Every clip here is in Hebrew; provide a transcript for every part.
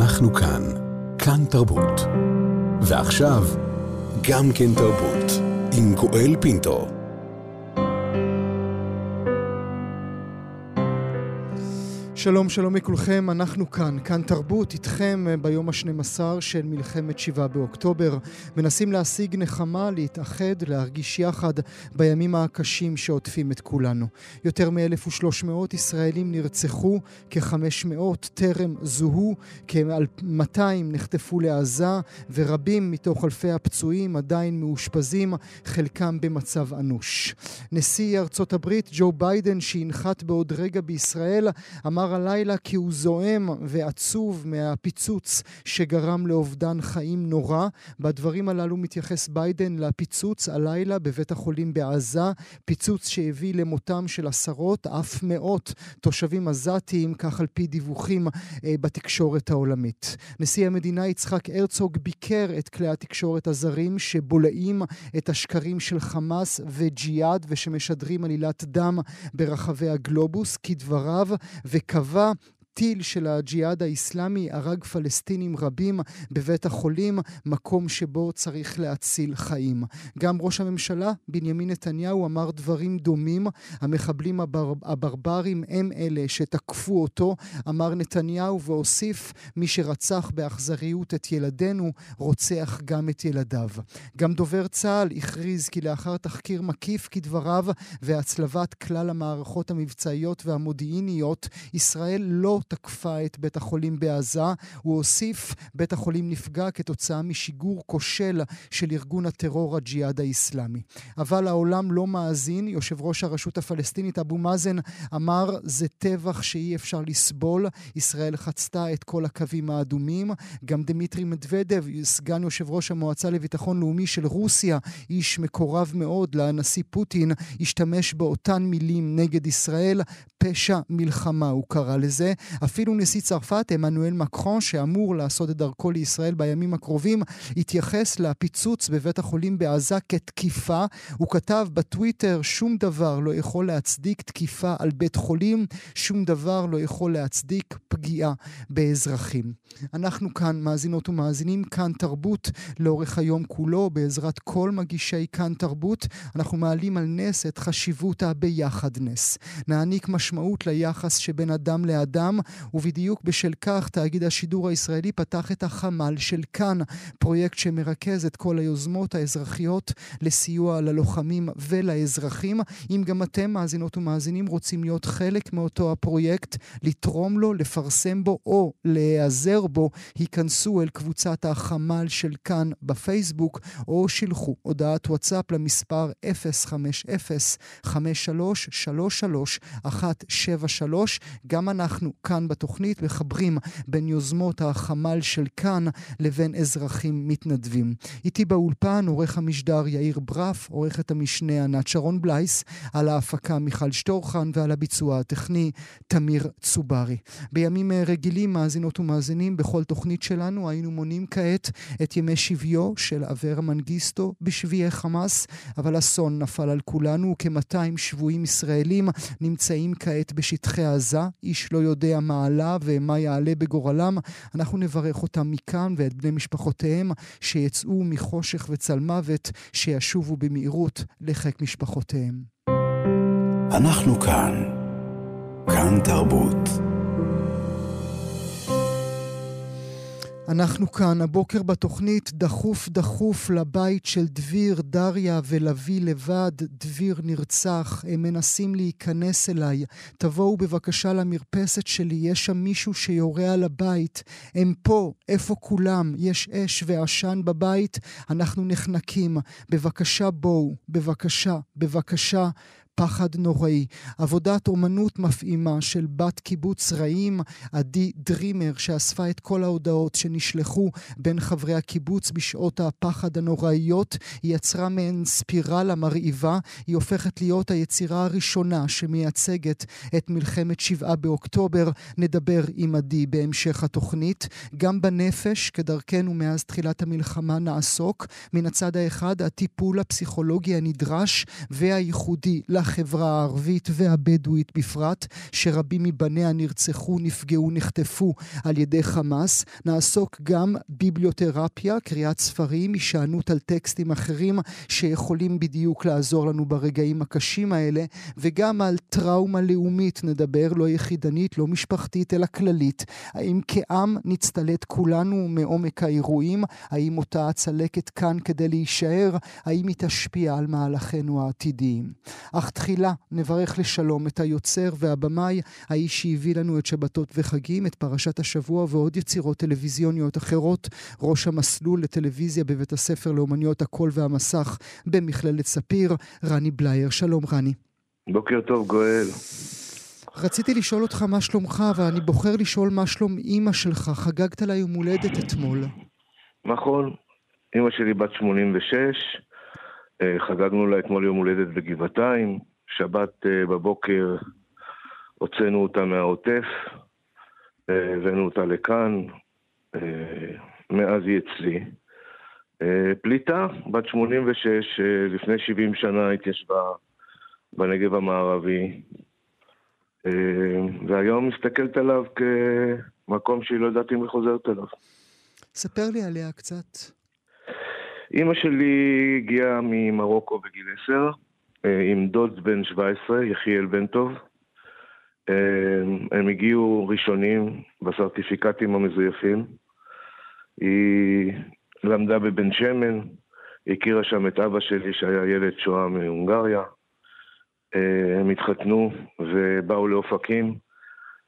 אנחנו כאן. כאן תרבות. ועכשיו, גם כן תרבות. עם גואל פינטו. שלום, שלום לכולכם, אנחנו כאן, כאן תרבות, איתכם אה, ביום ה-12 של מלחמת 7 באוקטובר. מנסים להשיג נחמה, להתאחד, להרגיש יחד בימים הקשים שעוטפים את כולנו. יותר מ-1,300 ישראלים נרצחו, כ-500 טרם זוהו, כ-200 נחטפו לעזה, ורבים מתוך אלפי הפצועים עדיין מאושפזים, חלקם במצב אנוש. נשיא ארצות הברית, ג'ו ביידן, שינחת בעוד רגע בישראל, אמר אמר הלילה כי הוא זועם ועצוב מהפיצוץ שגרם לאובדן חיים נורא. בדברים הללו מתייחס ביידן לפיצוץ הלילה בבית החולים בעזה, פיצוץ שהביא למותם של עשרות, אף מאות תושבים עזתיים, כך על פי דיווחים אה, בתקשורת העולמית. נשיא המדינה יצחק הרצוג ביקר את כלי התקשורת הזרים שבולעים את השקרים של חמאס וג'יהאד ושמשדרים עלילת דם ברחבי הגלובוס, כדבריו, וקבע קבע טיל של הג'יהאד האיסלאמי הרג פלסטינים רבים בבית החולים, מקום שבו צריך להציל חיים. גם ראש הממשלה בנימין נתניהו אמר דברים דומים. המחבלים הבר... הברברים הם אלה שתקפו אותו, אמר נתניהו והוסיף, מי שרצח באכזריות את ילדינו, רוצח גם את ילדיו. גם דובר צה"ל הכריז כי לאחר תחקיר מקיף כדבריו והצלבת כלל המערכות המבצעיות והמודיעיניות, ישראל לא תקפה את בית החולים בעזה. הוא הוסיף, בית החולים נפגע כתוצאה משיגור כושל של ארגון הטרור הג'יהאד האיסלאמי. אבל העולם לא מאזין. יושב ראש הרשות הפלסטינית אבו מאזן אמר, זה טבח שאי אפשר לסבול. ישראל חצתה את כל הקווים האדומים. גם דמיטרי מדוודב, סגן יושב ראש המועצה לביטחון לאומי של רוסיה, איש מקורב מאוד לנשיא פוטין, השתמש באותן מילים נגד ישראל. פשע מלחמה, הוא קרא לזה. אפילו נשיא צרפת, עמנואל מקרון, שאמור לעשות את דרכו לישראל בימים הקרובים, התייחס לפיצוץ בבית החולים בעזה כתקיפה. הוא כתב בטוויטר, שום דבר לא יכול להצדיק תקיפה על בית חולים, שום דבר לא יכול להצדיק פגיעה באזרחים. אנחנו כאן, מאזינות ומאזינים, כאן תרבות לאורך היום כולו, בעזרת כל מגישי כאן תרבות, אנחנו מעלים על נס את חשיבות הביחדנס. נעניק משמעות ליחס שבין אדם לאדם, ובדיוק בשל כך תאגיד השידור הישראלי פתח את החמ"ל של כאן, פרויקט שמרכז את כל היוזמות האזרחיות לסיוע ללוחמים ולאזרחים. אם גם אתם, מאזינות ומאזינים, רוצים להיות חלק מאותו הפרויקט, לתרום לו, לפרסם בו או להיעזר בו, היכנסו אל קבוצת החמ"ל של כאן בפייסבוק, או שילחו הודעת וואטסאפ למספר 050-5333-173. גם אנחנו כאן בתוכנית מחברים בין יוזמות החמ"ל של כאן לבין אזרחים מתנדבים. איתי באולפן עורך המשדר יאיר ברף, עורכת המשנה ענת שרון בלייס, על ההפקה מיכל שטורחן ועל הביצוע הטכני תמיר צוברי. בימים רגילים, מאזינות ומאזינים, בכל תוכנית שלנו היינו מונים כעת את ימי שביו של אברה מנגיסטו בשביעי חמאס, אבל אסון נפל על כולנו, כ-200 שבויים ישראלים נמצאים כעת בשטחי עזה, איש לא יודע מה עלה ומה יעלה בגורלם. אנחנו נברך אותם מכאן ואת בני משפחותיהם שיצאו מחושך וצל מוות, שישובו במהירות לחיק משפחותיהם. אנחנו כאן. כאן תרבות. אנחנו כאן הבוקר בתוכנית דחוף דחוף לבית של דביר, דריה ולוי לבד. דביר נרצח, הם מנסים להיכנס אליי. תבואו בבקשה למרפסת שלי, יש שם מישהו שיורה על הבית. הם פה, איפה כולם? יש אש ועשן בבית, אנחנו נחנקים. בבקשה בואו, בבקשה, בבקשה. פחד נוראי. עבודת אומנות מפעימה של בת קיבוץ רעים, עדי דרימר, שאספה את כל ההודעות שנשלחו בין חברי הקיבוץ בשעות הפחד הנוראיות. היא יצרה מעין ספירלה מרהיבה. היא הופכת להיות היצירה הראשונה שמייצגת את מלחמת שבעה באוקטובר. נדבר עם עדי בהמשך התוכנית. גם בנפש, כדרכנו מאז תחילת המלחמה, נעסוק. מן הצד האחד, הטיפול הפסיכולוגי הנדרש והייחודי. החברה הערבית והבדואית בפרט, שרבים מבניה נרצחו, נפגעו, נחטפו על ידי חמאס. נעסוק גם ביבליותרפיה, קריאת ספרים, הישענות על טקסטים אחרים שיכולים בדיוק לעזור לנו ברגעים הקשים האלה, וגם על טראומה לאומית נדבר, לא יחידנית, לא משפחתית, אלא כללית. האם כעם נצטלט כולנו מעומק האירועים? האם אותה הצלקת כאן כדי להישאר? האם היא תשפיע על מהלכינו העתידיים? אך תחילה נברך לשלום את היוצר והבמאי, האיש שהביא לנו את שבתות וחגים, את פרשת השבוע ועוד יצירות טלוויזיוניות אחרות, ראש המסלול לטלוויזיה בבית הספר לאומניות הקול והמסך במכללת ספיר, רני בלייר. שלום רני. בוקר טוב גואל. רציתי לשאול אותך מה שלומך, ואני בוחר לשאול מה שלום אימא שלך. חגגת לה יום הולדת אתמול. נכון, אימא שלי בת 86, אה, חגגנו לה אתמול יום הולדת בגבעתיים, שבת אה, בבוקר הוצאנו אותה מהעוטף, אה, הבאנו אותה לכאן, מאז היא אצלי. פליטה, בת 86, לפני 70 שנה התיישבה בנגב המערבי, והיום מסתכלת עליו כמקום שהיא לא יודעת אם היא חוזרת אליו. ספר לי עליה קצת. אימא שלי הגיעה ממרוקו בגיל 10, אה, עם דוד בן 17, יחיאל בן טוב. אה, הם הגיעו ראשונים בסרטיפיקטים המזויפים. היא למדה בבן שמן, הכירה שם את אבא שלי שהיה ילד שואה מהונגריה. אה, הם התחתנו ובאו לאופקים.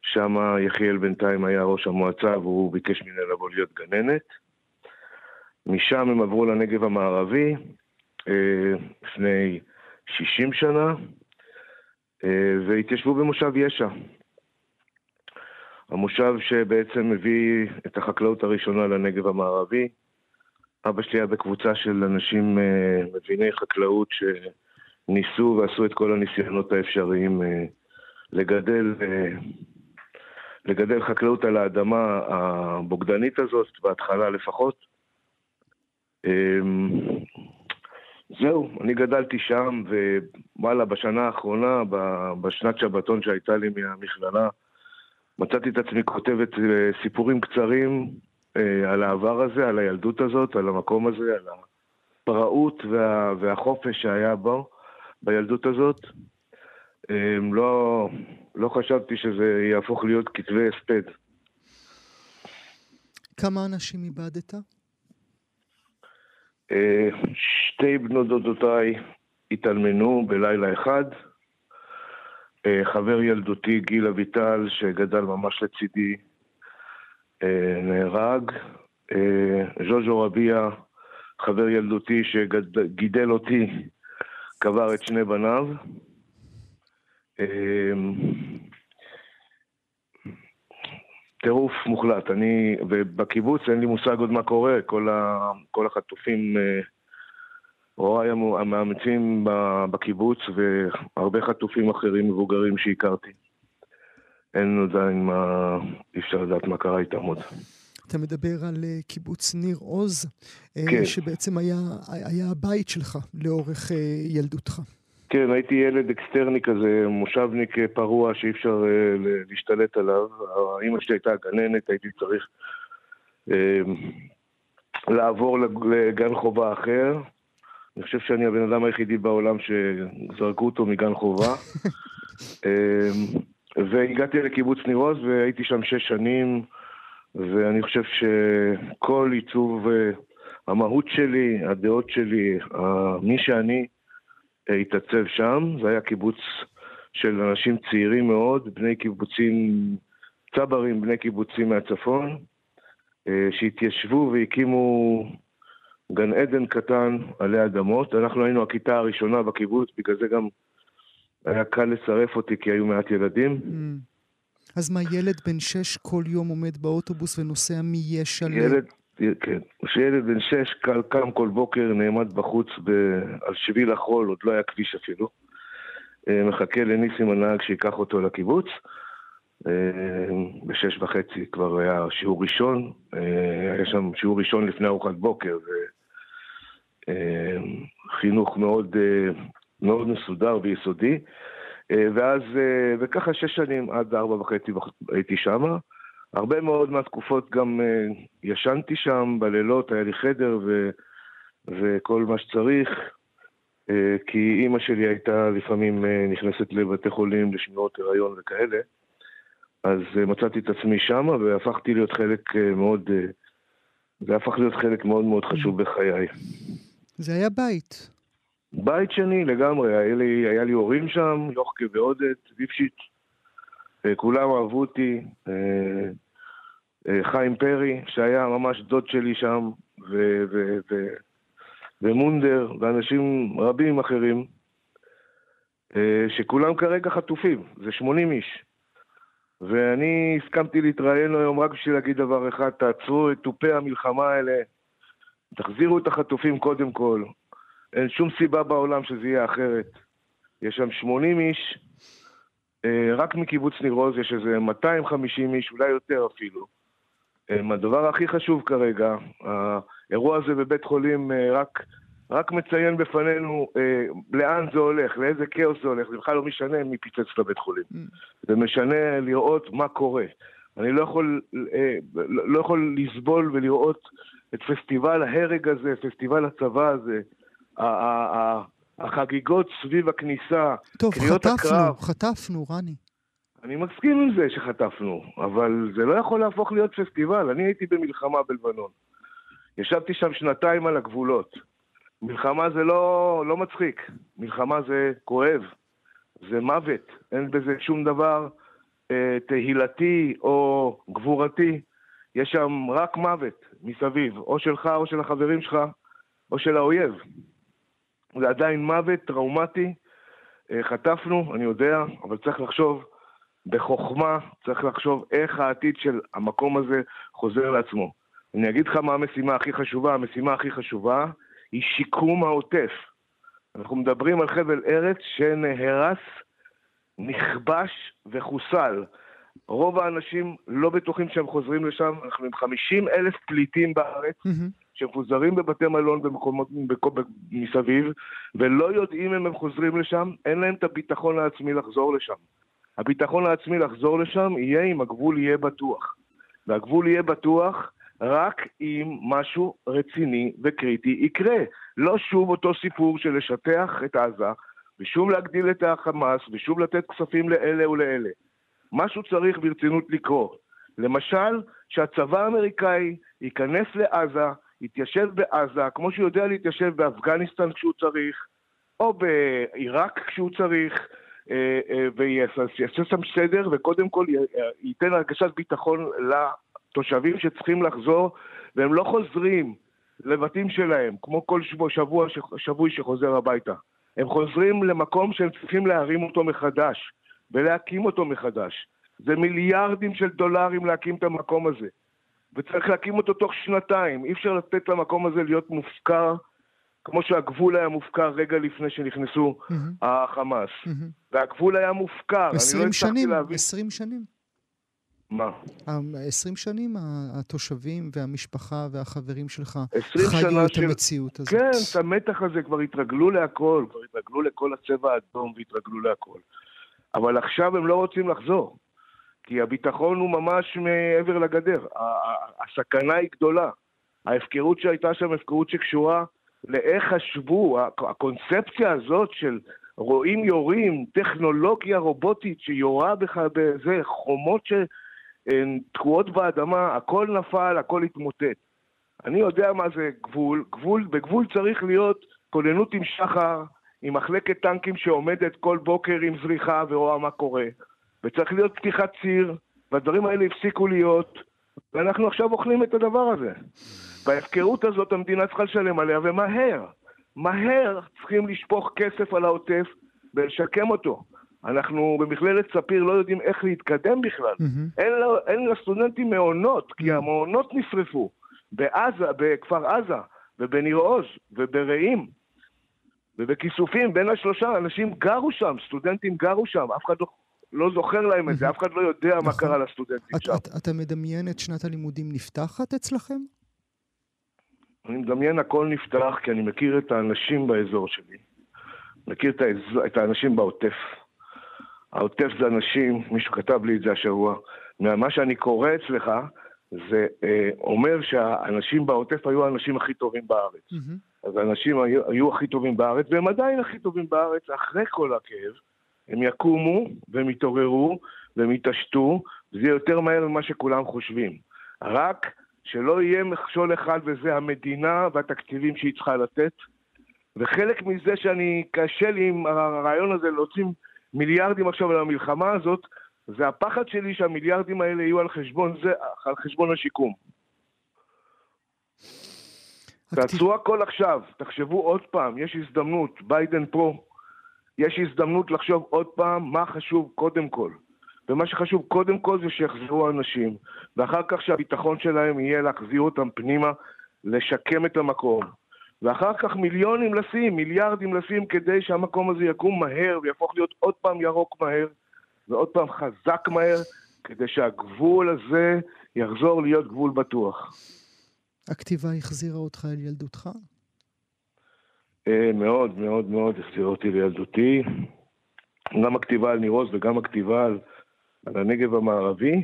שם יחיאל בינתיים היה ראש המועצה והוא ביקש ממנה לבוא להיות גננת. משם הם עברו לנגב המערבי אה, לפני 60 שנה אה, והתיישבו במושב יש"ע. המושב שבעצם מביא את החקלאות הראשונה לנגב המערבי. אבא שלי היה בקבוצה של אנשים אה, מביני חקלאות שניסו ועשו את כל הניסיונות האפשריים לגדל לגדל חקלאות על האדמה הבוגדנית הזאת, בהתחלה לפחות. אמ, זהו, אני גדלתי שם, ווואלה, בשנה האחרונה, בשנת שבתון שהייתה לי מהמכללה, מצאתי את עצמי כותבת אה, סיפורים קצרים אה, על העבר הזה, על הילדות הזאת, על המקום הזה, על הפראות וה, והחופש שהיה בו, בילדות הזאת. אמ, לא, לא חשבתי שזה יהפוך להיות כתבי הספד. כמה אנשים איבדת? אה, שתי בנות דודותיי התאלמנו בלילה אחד. אה, חבר ילדותי גיל אביטל, שגדל ממש לצידי, אה, נהרג. ז'וז'ו רביע, חבר ילדותי שגידל אותי, קבר את שני בניו. טירוף מוחלט. אני, ובקיבוץ אין לי מושג עוד מה קורה, כל, ה, כל החטופים, אה, הוריי המאמצים בקיבוץ והרבה חטופים אחרים מבוגרים שהכרתי. אין עדיין מה, אי אפשר לדעת מה קרה איתם עוד. אתה מדבר על אה, קיבוץ ניר עוז, אה, כן. שבעצם היה, היה הבית שלך לאורך ילדותך. כן, הייתי ילד אקסטרני כזה, מושבניק פרוע שאי אפשר אה, להשתלט עליו. אימא שלי הייתה גננת, הייתי צריך uh, לעבור לגן חובה אחר. אני חושב שאני הבן אדם היחידי בעולם שזרקו אותו מגן חובה. והגעתי לקיבוץ ניר עוז והייתי שם שש שנים, ואני חושב שכל עיצוב המהות שלי, הדעות שלי, מי שאני, התעצב שם, זה היה קיבוץ של אנשים צעירים מאוד, בני קיבוצים, צברים, בני קיבוצים מהצפון, אה, שהתיישבו והקימו גן עדן קטן עלי אדמות. אנחנו היינו הכיתה הראשונה בקיבוץ, בגלל זה גם היה קל לצרף אותי כי היו מעט ילדים. Mm. אז מה, ילד בן שש כל יום עומד באוטובוס ונוסע מישע ל... ילד, כן, כשילד בן שש קם כל בוקר, נעמד בחוץ ב... על שביל החול, עוד לא היה כביש אפילו. אה, מחכה לניסים הנהג שייקח אותו לקיבוץ. אה, בשש וחצי כבר היה שיעור ראשון, אה, היה שם שיעור ראשון לפני ארוחת בוקר, וחינוך מאוד מאוד מסודר ויסודי. ואז, וככה שש שנים, עד ארבע וחצי הייתי שמה. הרבה מאוד מהתקופות גם ישנתי שם בלילות, היה לי חדר ו, וכל מה שצריך. אה, כי אימא שלי הייתה לפעמים אה, נכנסת לבתי חולים לשמירות הריון וכאלה, אז אה, מצאתי את עצמי שם והפכתי להיות חלק מאוד, זה הפך להיות חלק מאוד מאוד חשוב בחיי. זה היה בית. בית שני לגמרי, היה לי, היה לי הורים שם, יוחקה ועודד, ליפשיץ, כולם אהבו אותי, חיים פרי, שהיה ממש דוד שלי שם, ו... ו, ו ומונדר ואנשים רבים אחרים, אה, שכולם כרגע חטופים, זה 80 איש. ואני הסכמתי להתראיין היום רק בשביל להגיד דבר אחד, תעצרו את תופי המלחמה האלה, תחזירו את החטופים קודם כל. אין שום סיבה בעולם שזה יהיה אחרת. יש שם 80 איש, אה, רק מקיבוץ ניר עוז יש איזה 250 איש, אולי יותר אפילו. הדבר הכי חשוב כרגע, האירוע הזה בבית חולים אה, רק, רק מציין בפנינו אה, לאן זה הולך, לאיזה כאוס זה הולך, זה בכלל לא משנה מי פיצץ את הבית חולים. Mm. זה משנה לראות מה קורה. אני לא יכול, אה, לא יכול לסבול ולראות את פסטיבל ההרג הזה, פסטיבל הצבא הזה, החגיגות סביב הכניסה, טוב, חטפנו, הקרב. חטפנו, רני. אני מסכים עם זה שחטפנו, אבל זה לא יכול להפוך להיות פסטיבל. אני הייתי במלחמה בלבנון. ישבתי שם שנתיים על הגבולות. מלחמה זה לא, לא מצחיק, מלחמה זה כואב, זה מוות, אין בזה שום דבר אה, תהילתי או גבורתי. יש שם רק מוות מסביב, או שלך או של החברים שלך, או של האויב. זה עדיין מוות טראומטי. אה, חטפנו, אני יודע, אבל צריך לחשוב בחוכמה צריך לחשוב איך העתיד של המקום הזה חוזר לעצמו. אני אגיד לך מה המשימה הכי חשובה. המשימה הכי חשובה היא שיקום העוטף. אנחנו מדברים על חבל ארץ שנהרס, נכבש וחוסל. רוב האנשים לא בטוחים שהם חוזרים לשם, אנחנו עם 50 אלף פליטים בארץ, mm-hmm. שמפוזרים בבתי מלון במקומות מסביב, ולא יודעים אם הם חוזרים לשם, אין להם את הביטחון העצמי לחזור לשם. הביטחון העצמי לחזור לשם יהיה אם הגבול יהיה בטוח. והגבול יהיה בטוח רק אם משהו רציני וקריטי יקרה. לא שוב אותו סיפור של לשטח את עזה, ושוב להגדיל את החמאס, ושוב לתת כספים לאלה ולאלה. משהו צריך ברצינות לקרות. למשל, שהצבא האמריקאי ייכנס לעזה, יתיישב בעזה, כמו שהוא יודע להתיישב באפגניסטן כשהוא צריך, או בעיראק כשהוא צריך, אה, אה, ויעשה שם סדר, וקודם כל ייתן הרגשת ביטחון לתושבים שצריכים לחזור, והם לא חוזרים לבתים שלהם, כמו כל שבוע, שבוע שבוי שחוזר הביתה. הם חוזרים למקום שהם צריכים להרים אותו מחדש, ולהקים אותו מחדש. זה מיליארדים של דולרים להקים את המקום הזה. וצריך להקים אותו תוך שנתיים. אי אפשר לתת למקום הזה להיות מופקר כמו שהגבול היה מופקר רגע לפני שנכנסו mm-hmm. החמאס. Mm-hmm. והגבול היה מופקר, אני לא הצלחתי להבין... עשרים שנים. מה? עשרים שנים התושבים והמשפחה והחברים שלך חיו את של... המציאות הזאת. כן, את המתח הזה, כבר התרגלו להכל, כבר התרגלו לכל הצבע האדום והתרגלו להכל. אבל עכשיו הם לא רוצים לחזור, כי הביטחון הוא ממש מעבר לגדר. הסכנה היא גדולה. ההפקרות שהייתה שם, הפקרות שקשורה לאיך חשבו, הקונספציה הזאת של רואים יורים, טכנולוגיה רובוטית שיורה בך בזה, חומות שתקועות באדמה, הכל נפל, הכל התמוטט. אני יודע מה זה גבול, גבול, בגבול צריך להיות כוננות עם שחר, עם מחלקת טנקים שעומדת כל בוקר עם זריחה ורואה מה קורה. וצריך להיות פתיחת ציר, והדברים האלה הפסיקו להיות, ואנחנו עכשיו אוכלים את הדבר הזה. בהפקרות הזאת המדינה צריכה לשלם עליה, ומהר. מהר צריכים לשפוך כסף על העוטף ולשקם אותו. אנחנו במכללת ספיר לא יודעים איך להתקדם בכלל. Mm-hmm. אין, אין לסטודנטים מעונות, כי המעונות נשרפו. בעזה, בכפר עזה, ובניר עוז, וברעים, ובכיסופים, בין השלושה אנשים גרו שם, סטודנטים גרו שם, אף אחד לא, לא זוכר להם את זה, אף אחד לא יודע מה נכון. קרה לסטודנטים שם. אתה מדמיין את שנת הלימודים נפתחת אצלכם? אני מדמיין הכל נפתח כי אני מכיר את האנשים באזור שלי. מכיר את, האזור, את האנשים בעוטף. העוטף זה אנשים, מישהו כתב לי את זה השבוע, מה שאני קורא אצלך, זה אה, אומר שהאנשים בעוטף היו האנשים הכי טובים בארץ. Mm-hmm. אז האנשים היו, היו הכי טובים בארץ, והם עדיין הכי טובים בארץ, אחרי כל הכאב, הם יקומו והם יתעוררו והם יתעשתו, וזה יותר מהר ממה שכולם חושבים. רק שלא יהיה מכשול אחד, וזה המדינה והתקציבים שהיא צריכה לתת. וחלק מזה שאני, קשה לי עם הרעיון הזה להוציא מיליארדים עכשיו על המלחמה הזאת, זה הפחד שלי שהמיליארדים האלה יהיו על חשבון זה, על חשבון השיקום. תעצרו הכל עכשיו, תחשבו עוד פעם, יש הזדמנות, ביידן פה, יש הזדמנות לחשוב עוד פעם מה חשוב קודם כל. ומה שחשוב קודם כל זה שיחזרו האנשים, ואחר כך שהביטחון שלהם יהיה להחזיר אותם פנימה, לשקם את המקום. ואחר כך מיליונים לשים, מיליארדים לשים, כדי שהמקום הזה יקום מהר ויהפוך להיות עוד פעם ירוק מהר, ועוד פעם חזק מהר, כדי שהגבול הזה יחזור להיות גבול בטוח. הכתיבה החזירה אותך אל ילדותך? אה, מאוד, מאוד מאוד החזירה אותי לילדותי. גם הכתיבה על ניר עוז וגם הכתיבה על, על הנגב המערבי.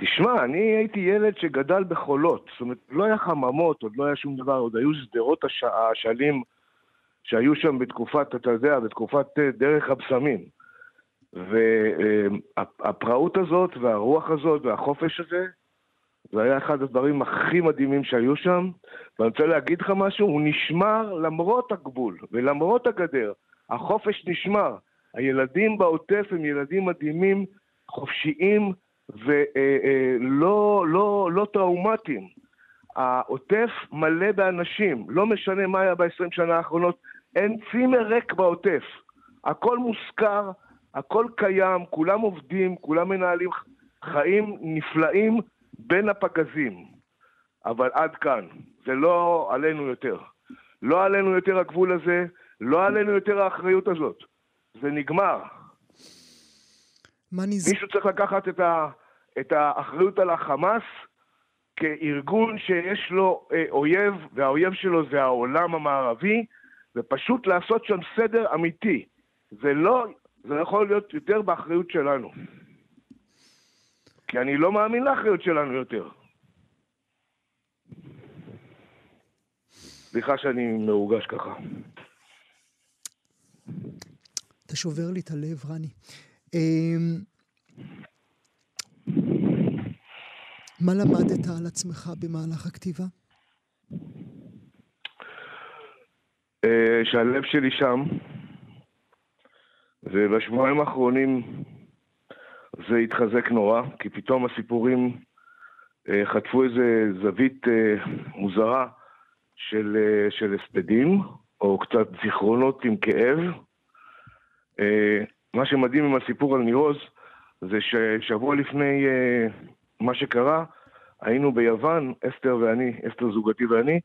תשמע, אני הייתי ילד שגדל בחולות, זאת אומרת, לא היה חממות, עוד לא היה שום דבר, עוד היו שדרות השלים שהיו שם בתקופת, אתה יודע, בתקופת אה, דרך הבשמים. והפראות הזאת והרוח הזאת והחופש הזה, זה היה אחד הדברים הכי מדהימים שהיו שם, ואני רוצה להגיד לך משהו, הוא נשמר למרות הגבול ולמרות הגדר. החופש נשמר. הילדים בעוטף הם ילדים מדהימים, חופשיים ולא לא, לא טראומטיים. העוטף מלא באנשים, לא משנה מה היה ב-20 שנה האחרונות, אין צימר ריק בעוטף. הכל מושכר, הכל קיים, כולם עובדים, כולם מנהלים חיים נפלאים בין הפגזים. אבל עד כאן, זה לא עלינו יותר. לא עלינו יותר הגבול הזה, לא עלינו יותר האחריות הזאת. זה נגמר. מה נז... מישהו צריך לקחת את, ה, את האחריות על החמאס כארגון שיש לו אה, אויב, והאויב שלו זה העולם המערבי, ופשוט לעשות שם סדר אמיתי. זה לא זה יכול להיות יותר באחריות שלנו. כי אני לא מאמין לאחריות שלנו יותר. סליחה שאני מרוגש ככה. אתה שובר לי את הלב, רני. אמ, מה למדת על עצמך במהלך הכתיבה? אה, שהלב שלי שם, ובשבועיים האחרונים זה התחזק נורא, כי פתאום הסיפורים אה, חטפו איזה זווית אה, מוזרה של, אה, של הספדים, או קצת זיכרונות עם כאב. אה, מה שמדהים עם הסיפור על נירוז, זה ששבוע לפני אה, מה שקרה, היינו ביוון, אסתר ואני, אסתר זוגתי ואני,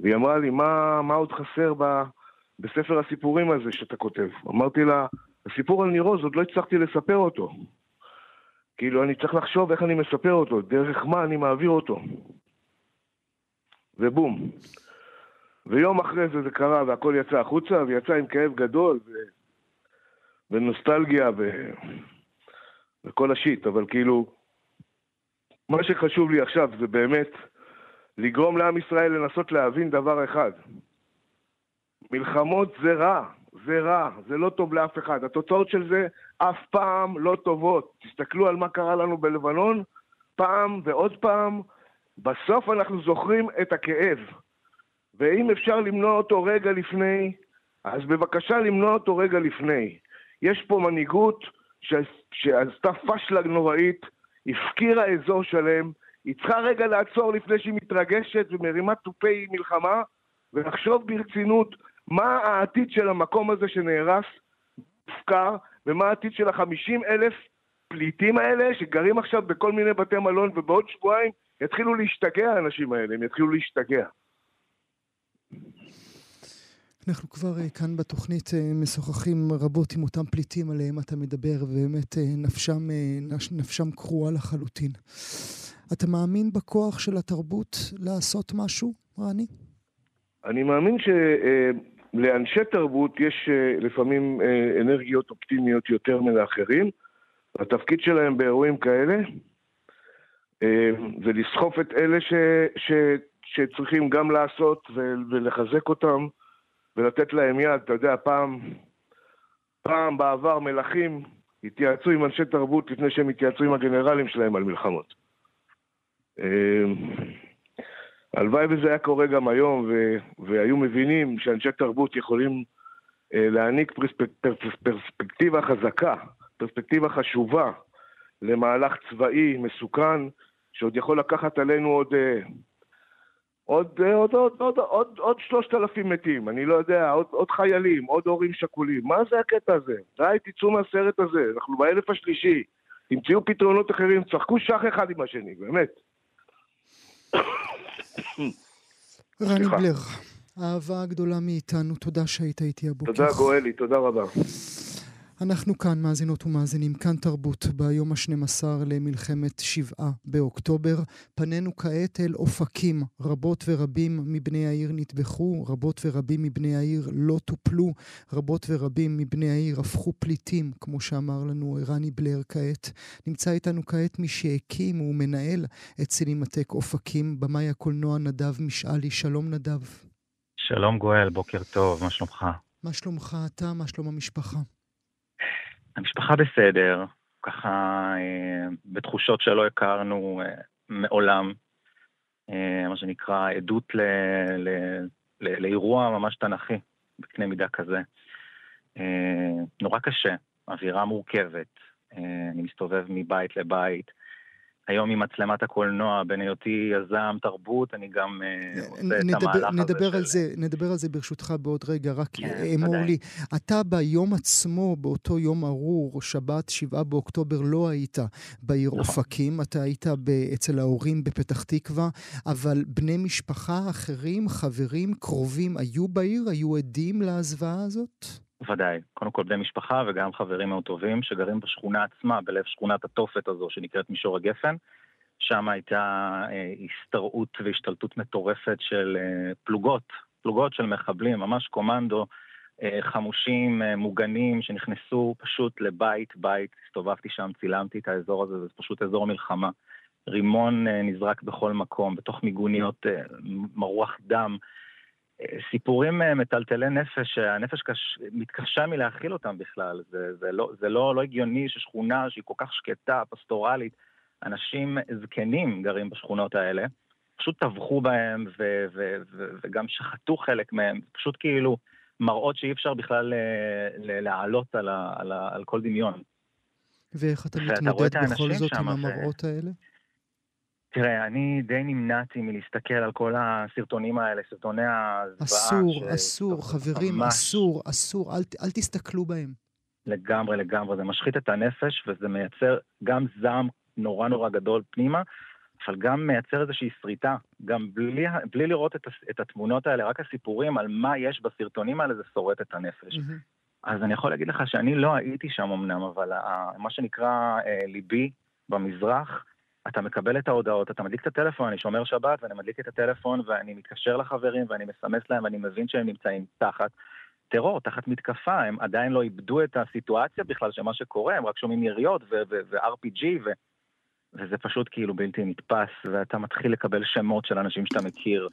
והיא אמרה לי, מה, מה עוד חסר ב, בספר הסיפורים הזה שאתה כותב? אמרתי לה, הסיפור על ניר עוז, עוד לא הצלחתי לספר אותו. כאילו, אני צריך לחשוב איך אני מספר אותו, דרך מה אני מעביר אותו. ובום. ויום אחרי זה זה קרה והכל יצא החוצה, ויצא עם כאב גדול, ו... ונוסטלגיה, ו... וכל השיט, אבל כאילו, מה שחשוב לי עכשיו זה באמת לגרום לעם ישראל לנסות להבין דבר אחד. מלחמות זה רע. זה רע, זה לא טוב לאף אחד. התוצאות של זה אף פעם לא טובות. תסתכלו על מה קרה לנו בלבנון, פעם ועוד פעם, בסוף אנחנו זוכרים את הכאב. ואם אפשר למנוע אותו רגע לפני, אז בבקשה למנוע אותו רגע לפני. יש פה מנהיגות ש... שעשתה פשלה נוראית, הפקירה אזור שלם, היא צריכה רגע לעצור לפני שהיא מתרגשת ומרימה תופי מלחמה, ולחשוב ברצינות מה העתיד של המקום הזה שנהרס, מופקר, ומה העתיד של החמישים אלף פליטים האלה שגרים עכשיו בכל מיני בתי מלון, ובעוד שבועיים יתחילו להשתגע האנשים האלה, הם יתחילו להשתגע. אנחנו כבר uh, כאן בתוכנית uh, משוחחים רבות עם אותם פליטים עליהם אתה מדבר, ובאמת uh, נפשם, uh, נפשם קרועה לחלוטין. אתה מאמין בכוח של התרבות לעשות משהו, רני? אני מאמין ש... לאנשי תרבות יש אה, לפעמים אה, אנרגיות אופטימיות יותר מלאחרים. התפקיד שלהם באירועים כאלה זה לסחוף את אלה ש, ש, שצריכים גם לעשות ולחזק אותם ולתת להם יד. אתה יודע, פעם, פעם בעבר מלכים התייעצו עם אנשי תרבות לפני שהם התייעצו עם הגנרלים שלהם על מלחמות. הלוואי וזה היה קורה גם היום, ו- והיו מבינים שאנשי תרבות יכולים אה, להעניק פרספק- פרס- פרספקטיבה חזקה, פרספקטיבה חשובה למהלך צבאי מסוכן, שעוד יכול לקחת עלינו עוד... אה, עוד, אה, עוד, עוד, עוד, עוד, עוד שלושת אלפים מתים, אני לא יודע, עוד, עוד חיילים, עוד הורים שכולים. מה זה הקטע הזה? די, תצאו מהסרט הזה, אנחנו באלף השלישי. תמצאו פתרונות אחרים, צחקו שח אחד עם השני, באמת. רני בלר, אהבה גדולה מאיתנו, תודה שהיית איתי הבוקר. תודה גואלי, תודה רבה. אנחנו כאן, מאזינות ומאזינים, כאן תרבות, ביום ה-12 למלחמת שבעה באוקטובר. פנינו כעת אל אופקים. רבות ורבים מבני העיר נטבחו, רבות ורבים מבני העיר לא טופלו, רבות ורבים מבני העיר הפכו פליטים, כמו שאמר לנו רני בלר כעת. נמצא איתנו כעת מי שהקים ומנהל את סינמטק אופקים, במאי הקולנוע נדב משאלי. שלום נדב. שלום גואל, בוקר טוב, מה שלומך? מה שלומך אתה? מה שלום המשפחה? המשפחה בסדר, ככה אה, בתחושות שלא הכרנו אה, מעולם, אה, מה שנקרא עדות ל, ל, ל, לאירוע ממש תנכי בקנה מידה כזה. נורא קשה, אווירה מורכבת, אני מסתובב מבית לבית. היום עם מצלמת הקולנוע, בין היותי יזם תרבות, אני גם uh, עושה נדבר, את המהלך נדבר הזה. על. זה, נדבר על זה ברשותך בעוד רגע, רק כן, אמור לי, אתה ביום עצמו, באותו יום ארור, שבת, שבעה באוקטובר, לא היית בעיר נכון. אופקים, אתה היית ב, אצל ההורים בפתח תקווה, אבל בני משפחה אחרים, חברים, קרובים, היו בעיר? היו עדים להזוועה הזאת? ודאי. קודם כל בני משפחה וגם חברים מאוד טובים שגרים בשכונה עצמה, בלב שכונת התופת הזו שנקראת מישור הגפן. שם הייתה אה, השתרעות והשתלטות מטורפת של אה, פלוגות, פלוגות של מחבלים, ממש קומנדו, אה, חמושים, אה, מוגנים, שנכנסו פשוט לבית, בית, הסתובבתי שם, צילמתי את האזור הזה, זה פשוט אזור מלחמה. רימון אה, נזרק בכל מקום, בתוך מיגוניות אה, מרוח דם. סיפורים אה, מטלטלי נפש, שהנפש קש... מתקשה מלהכיל אותם בכלל. זה, זה, לא, זה לא, לא הגיוני ששכונה שהיא כל כך שקטה, פסטורלית, אנשים זקנים גרים בשכונות האלה, פשוט טבחו בהם ו- ו- ו- וגם שחטו חלק מהם, פשוט כאילו מראות שאי אפשר בכלל אה, להעלות על, ה- על, ה- על כל דמיון. ואיך אתה מתמודד בכל זאת עם המראות האלה? תראה, אני די נמנעתי מלהסתכל על כל הסרטונים האלה, סרטוני הזוועה. אסור, ש... אסור, חברים, ממש... אסור, אסור, אל, אל תסתכלו בהם. לגמרי, לגמרי. זה משחית את הנפש וזה מייצר גם זעם נורא נורא גדול פנימה, אבל גם מייצר איזושהי שריטה. גם בלי, בלי לראות את, את התמונות האלה, רק הסיפורים על מה יש בסרטונים האלה, זה שורט את הנפש. Mm-hmm. אז אני יכול להגיד לך שאני לא הייתי שם אמנם, אבל מה שנקרא אה, ליבי במזרח, אתה מקבל את ההודעות, אתה מדליק את הטלפון, אני שומר שבת ואני מדליק את הטלפון ואני מתקשר לחברים ואני מסמס להם ואני מבין שהם נמצאים תחת טרור, תחת מתקפה, הם עדיין לא איבדו את הסיטואציה בכלל של מה שקורה, הם רק שומעים יריות ו-RPG ו- וזה פשוט כאילו בלתי נתפס, ואתה מתחיל לקבל שמות של אנשים שאתה מכיר,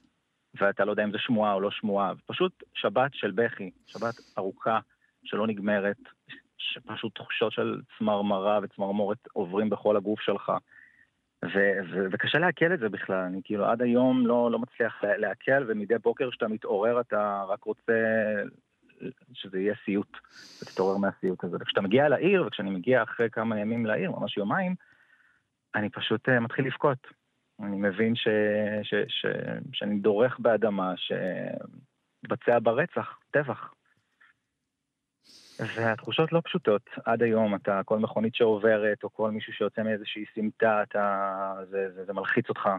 ואתה לא יודע אם זה שמועה או לא שמועה, פשוט שבת של בכי, שבת ארוכה שלא נגמרת, שפשוט תחושות של צמרמרה וצמרמורת עוברים בכל הגוף שלך. ו- ו- וקשה לעכל את זה בכלל, אני כאילו עד היום לא, לא מצליח לעכל, ומדי בוקר כשאתה מתעורר אתה רק רוצה שזה יהיה סיוט, ותתעורר מהסיוט הזה. וכשאתה מגיע לעיר, וכשאני מגיע אחרי כמה ימים לעיר, ממש יומיים, אני פשוט uh, מתחיל לבכות. אני מבין ש- ש- ש- שאני דורך באדמה שבצע ברצח, טבח. והתחושות לא פשוטות. עד היום אתה, כל מכונית שעוברת, או כל מישהו שיוצא מאיזושהי סמטה, אתה, זה, זה, זה מלחיץ אותך.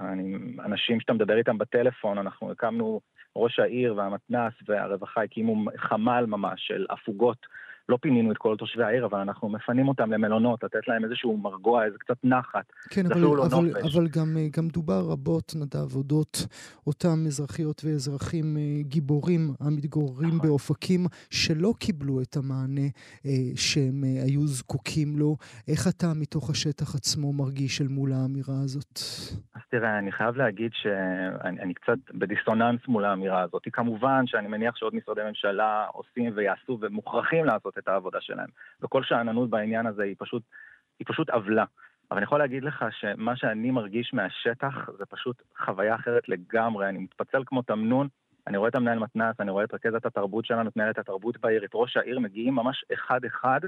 אני, אנשים שאתה מדבר איתם בטלפון, אנחנו הקמנו, ראש העיר והמתנ"ס והרווחה הקימו חמ"ל ממש של הפוגות לא פינינו את כל תושבי העיר, אבל אנחנו מפנים אותם למלונות, לתת להם איזשהו מרגוע, איזה קצת נחת. כן, אבל, לא אבל, אבל גם, גם דובר רבות, נדב, אודות אותם אזרחיות ואזרחים אה, גיבורים המתגוררים נכון. באופקים, שלא קיבלו את המענה אה, שהם אה, היו זקוקים לו. איך אתה מתוך השטח עצמו מרגיש אל מול האמירה הזאת? אז תראה, אני חייב להגיד שאני קצת בדיסוננס מול האמירה הזאת. כמובן שאני מניח שעוד משרדי ממשלה עושים ויעשו ומוכרחים לעשות את העבודה שלהם. וכל שאננות בעניין הזה היא פשוט, היא פשוט עוולה. אבל אני יכול להגיד לך שמה שאני מרגיש מהשטח זה פשוט חוויה אחרת לגמרי. אני מתפצל כמו תמנון, אני רואה את המנהל מתנ"ס, אני רואה את רכזת התרבות שלנו, את מנהלת התרבות בעיר, את ראש העיר, מגיעים ממש אחד-אחד,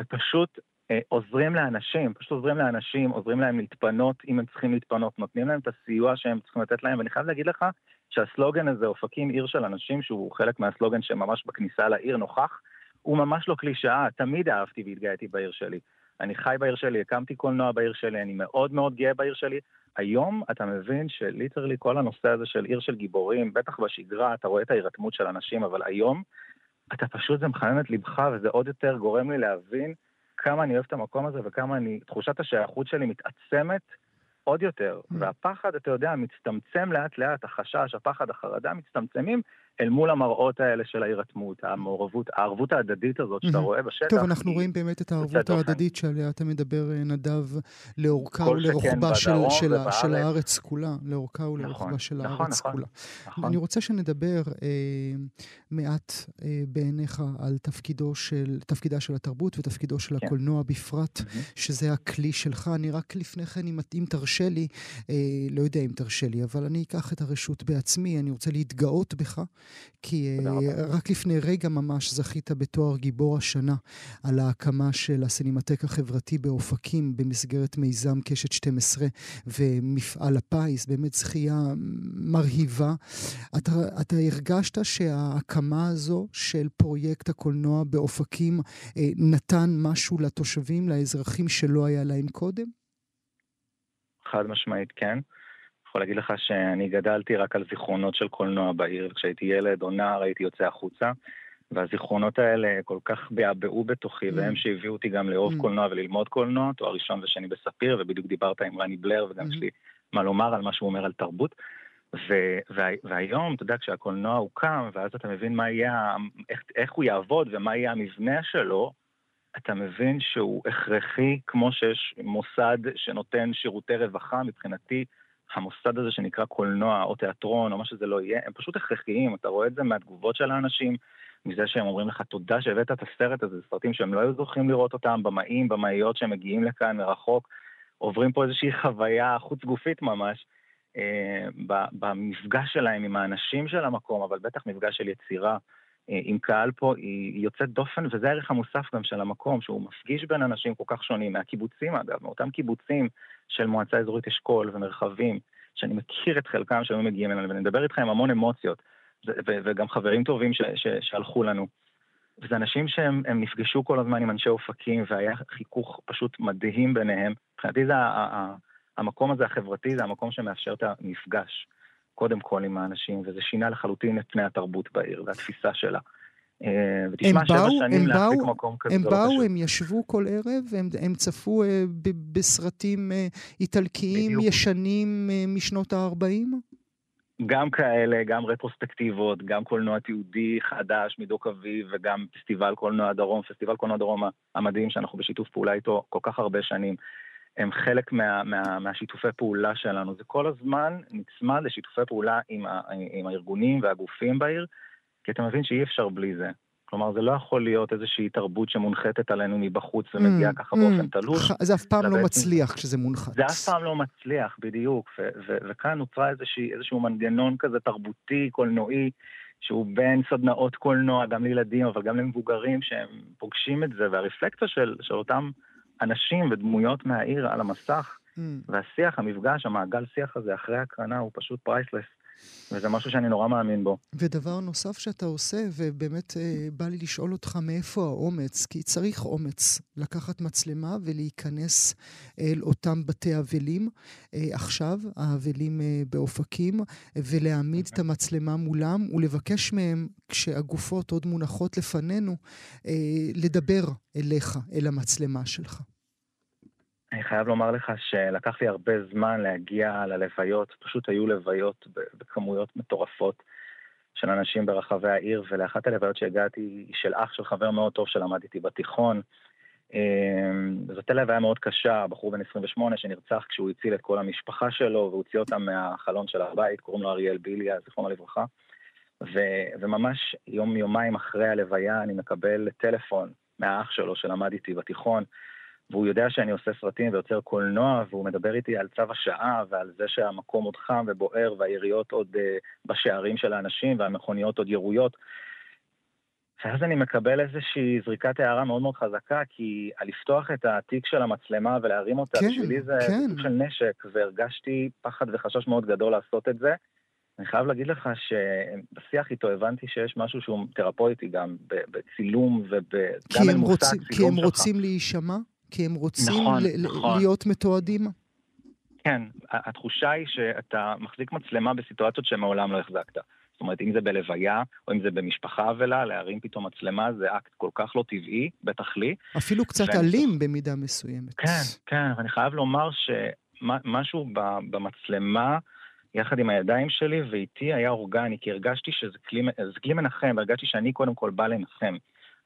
ופשוט אה, עוזרים לאנשים, פשוט עוזרים לאנשים, עוזרים להם להתפנות אם הם צריכים להתפנות, נותנים להם את הסיוע שהם צריכים לתת להם, ואני חייב להגיד לך שהסלוגן הזה, אופקים עיר של אנשים, שהוא חלק מהסלוגן שממש בכניסה לעיר נוכח, הוא ממש לא קלישאה, תמיד אהבתי והתגאיתי בעיר שלי. אני חי בעיר שלי, הקמתי קולנוע בעיר שלי, אני מאוד מאוד גאה בעיר שלי. היום אתה מבין שליטרלי כל הנושא הזה של עיר של גיבורים, בטח בשגרה אתה רואה את ההירתמות של אנשים, אבל היום אתה פשוט, זה מחמם את ליבך וזה עוד יותר גורם לי להבין כמה אני אוהב את המקום הזה וכמה אני, תחושת השייכות שלי מתעצמת עוד יותר. Mm. והפחד, אתה יודע, מצטמצם לאט לאט, החשש, הפחד, החרדה מצטמצמים אל מול המראות האלה של ההירתמות, המעורבות, הערבות ההדדית הזאת שאתה רואה בשטח. טוב, אנחנו רואים באמת את הערבות ההדדית שעליה אתה מדבר, אה, נדב, לאורכה ולרוחבה של, של, של הארץ כולה. לאורכה ולרוחבה נכון, של נכון, הארץ נכון, כולה. נכון. אני רוצה שנדבר אה, מעט אה, בעיניך על תפקידו של, תפקידה של התרבות ותפקידו של כן. הקולנוע בפרט, mm-hmm. שזה הכלי שלך. אני רק לפני כן, אם, אם תרשה לי, אה, לא יודע אם תרשה לי, אבל אני אקח את הרשות בעצמי, אני רוצה להתגאות בך. כי אה, רק לפני רגע ממש זכית בתואר גיבור השנה על ההקמה של הסינמטק החברתי באופקים במסגרת מיזם קשת 12 ומפעל הפיס, באמת זכייה מרהיבה. אתה, אתה הרגשת שההקמה הזו של פרויקט הקולנוע באופקים אה, נתן משהו לתושבים, לאזרחים שלא היה להם קודם? חד משמעית כן. יכול להגיד לך שאני גדלתי רק על זיכרונות של קולנוע בעיר, וכשהייתי ילד או נער הייתי יוצא החוצה, והזיכרונות האלה כל כך בעבעו בתוכי, mm. והם שהביאו אותי גם לאהוב mm. קולנוע וללמוד קולנוע, תואר ראשון ושני בספיר, ובדיוק דיברת עם רני בלר, וגם mm. יש לי מה לומר על מה שהוא אומר על תרבות. ו- וה- והיום, אתה יודע, כשהקולנוע הוקם, ואז אתה מבין מה יהיה, איך, איך הוא יעבוד ומה יהיה המבנה שלו, אתה מבין שהוא הכרחי, כמו שיש מוסד שנותן שירותי רווחה, מבחינתי המוסד הזה שנקרא קולנוע או תיאטרון או מה שזה לא יהיה, הם פשוט הכרחיים, אתה רואה את זה מהתגובות של האנשים, מזה שהם אומרים לך תודה שהבאת את הסרט הזה, זה סרטים שהם לא היו זוכים לראות אותם, במאים, במאיות שהם מגיעים לכאן מרחוק, עוברים פה איזושהי חוויה חוץ גופית ממש, אה, במפגש שלהם עם האנשים של המקום, אבל בטח מפגש של יצירה. אה, עם קהל פה היא יוצאת דופן, וזה הערך המוסף גם של המקום, שהוא מפגיש בין אנשים כל כך שונים, מהקיבוצים אגב, מאותם קיבוצים של מועצה אזורית אשכול ומרחבים, שאני מכיר את חלקם שהיו מגיעים אלינו, ואני מדבר איתך עם המון אמוציות, וגם חברים טובים שהלכו לנו. וזה אנשים שהם נפגשו כל הזמן עם אנשי אופקים, והיה חיכוך פשוט מדהים ביניהם. מבחינתי זה המקום הזה החברתי, זה המקום שמאפשר את המפגש. קודם כל עם האנשים, וזה שינה לחלוטין את פני התרבות בעיר והתפיסה שלה. אה, ותשמע, שבע שנים להחזיק מקום כזה, הם לא באו, הם ישבו כל ערב, הם, הם צפו uh, ב- בסרטים uh, איטלקיים בדיוק. ישנים uh, משנות ה-40? גם כאלה, גם רטרוספקטיבות, גם קולנוע תיעודי חדש מדוק אביב, וגם פסטיבל קולנוע דרום, פסטיבל קולנוע דרום המדהים שאנחנו בשיתוף פעולה איתו כל כך הרבה שנים. הם חלק מה, מה, מהשיתופי פעולה שלנו. זה כל הזמן נצמד לשיתופי פעולה עם, ה, עם הארגונים והגופים בעיר, כי אתה מבין שאי אפשר בלי זה. כלומר, זה לא יכול להיות איזושהי תרבות שמונחתת עלינו מבחוץ ומגיעה mm, ככה mm, באופן תלוש. זה אף פעם לא מצליח כשזה מונחת. זה אף פעם לא מצליח, בדיוק. וכאן נוצרה איזשהו מנגנון כזה תרבותי, קולנועי, שהוא בין סדנאות קולנוע, גם לילדים, אבל גם למבוגרים, שהם פוגשים את זה, והרפלקציה של, של אותם אנשים ודמויות מהעיר על המסך, mm. והשיח, המפגש, המעגל שיח הזה אחרי הקרנה הוא פשוט פרייסלס. וזה משהו שאני נורא מאמין בו. ודבר נוסף שאתה עושה, ובאמת אה, בא לי לשאול אותך מאיפה האומץ, כי צריך אומץ לקחת מצלמה ולהיכנס אל אותם בתי אבלים, אה, עכשיו, האבלים אה, באופקים, ולהעמיד את המצלמה מולם ולבקש מהם, כשהגופות עוד מונחות לפנינו, אה, לדבר אליך, אל המצלמה שלך. אני חייב לומר לך שלקח לי הרבה זמן להגיע ללוויות, פשוט היו לוויות בכמויות מטורפות של אנשים ברחבי העיר, ולאחת הלוויות שהגעתי היא של אח של חבר מאוד טוב שלמד איתי בתיכון. אמ, זאת לוויה מאוד קשה, בחור בן 28 שנרצח כשהוא הציל את כל המשפחה שלו והוציא אותם מהחלון של הבית, קוראים לו אריאל ביליה, זיכרונו לברכה. ו- וממש יום-יומיים אחרי הלוויה אני מקבל טלפון מהאח שלו שלמד איתי בתיכון, והוא יודע שאני עושה סרטים ויוצר קולנוע, והוא מדבר איתי על צו השעה ועל זה שהמקום עוד חם ובוער והיריות עוד uh, בשערים של האנשים והמכוניות עוד ירויות. ואז אני מקבל איזושהי זריקת הערה מאוד מאוד חזקה, כי על לפתוח את התיק של המצלמה ולהרים אותה, כן, בשבילי זה כן. סוג של נשק, והרגשתי פחד וחשש מאוד גדול לעשות את זה. אני חייב להגיד לך שבשיח איתו הבנתי שיש משהו שהוא תרפויטי גם, בצילום אל מושג צילום שלך. כי הם רוצים להישמע? כי הם רוצים נכון, ל- נכון. להיות מתועדים? כן, התחושה היא שאתה מחזיק מצלמה בסיטואציות שמעולם לא החזקת. זאת אומרת, אם זה בלוויה, או אם זה במשפחה אבלה, להרים פתאום מצלמה זה אקט כל כך לא טבעי, בטח לי. אפילו קצת ואני... אלים במידה מסוימת. כן, כן, ואני חייב לומר שמשהו במצלמה, יחד עם הידיים שלי ואיתי היה אורגני, כי הרגשתי שזה כלי, כלי מנחם, והרגשתי שאני קודם כל בא לנחם.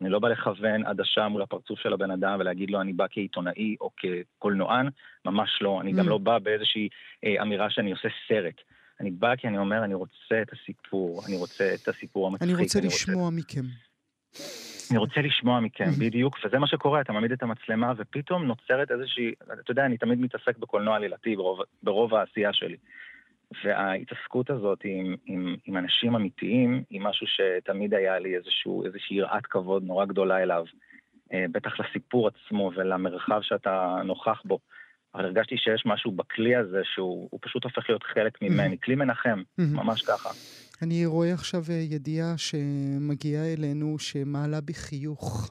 אני לא בא לכוון עדשה מול הפרצוף של הבן אדם ולהגיד לו אני בא כעיתונאי או כקולנוען, ממש לא. אני mm. גם לא בא באיזושהי אה, אמירה שאני עושה סרט. אני בא כי אני אומר, אני רוצה את הסיפור, אני רוצה את הסיפור המצחיק. אני רוצה אני לשמוע רוצה... מכם. אני רוצה לשמוע מכם, בדיוק, וזה מה שקורה, אתה מעמיד את המצלמה ופתאום נוצרת איזושהי, אתה יודע, אני תמיד מתעסק בקולנוע עלילתי ברוב, ברוב העשייה שלי. וההתעסקות הזאת עם, עם, עם אנשים אמיתיים היא משהו שתמיד היה לי איזשהו, איזושהי יראת כבוד נורא גדולה אליו. אה, בטח לסיפור עצמו ולמרחב שאתה נוכח בו. אבל הרגשתי שיש משהו בכלי הזה שהוא פשוט הופך להיות חלק ממני, כלי מנחם, ממש ככה. אני רואה עכשיו אה, ידיעה שמגיעה אלינו שמעלה בי חיוך.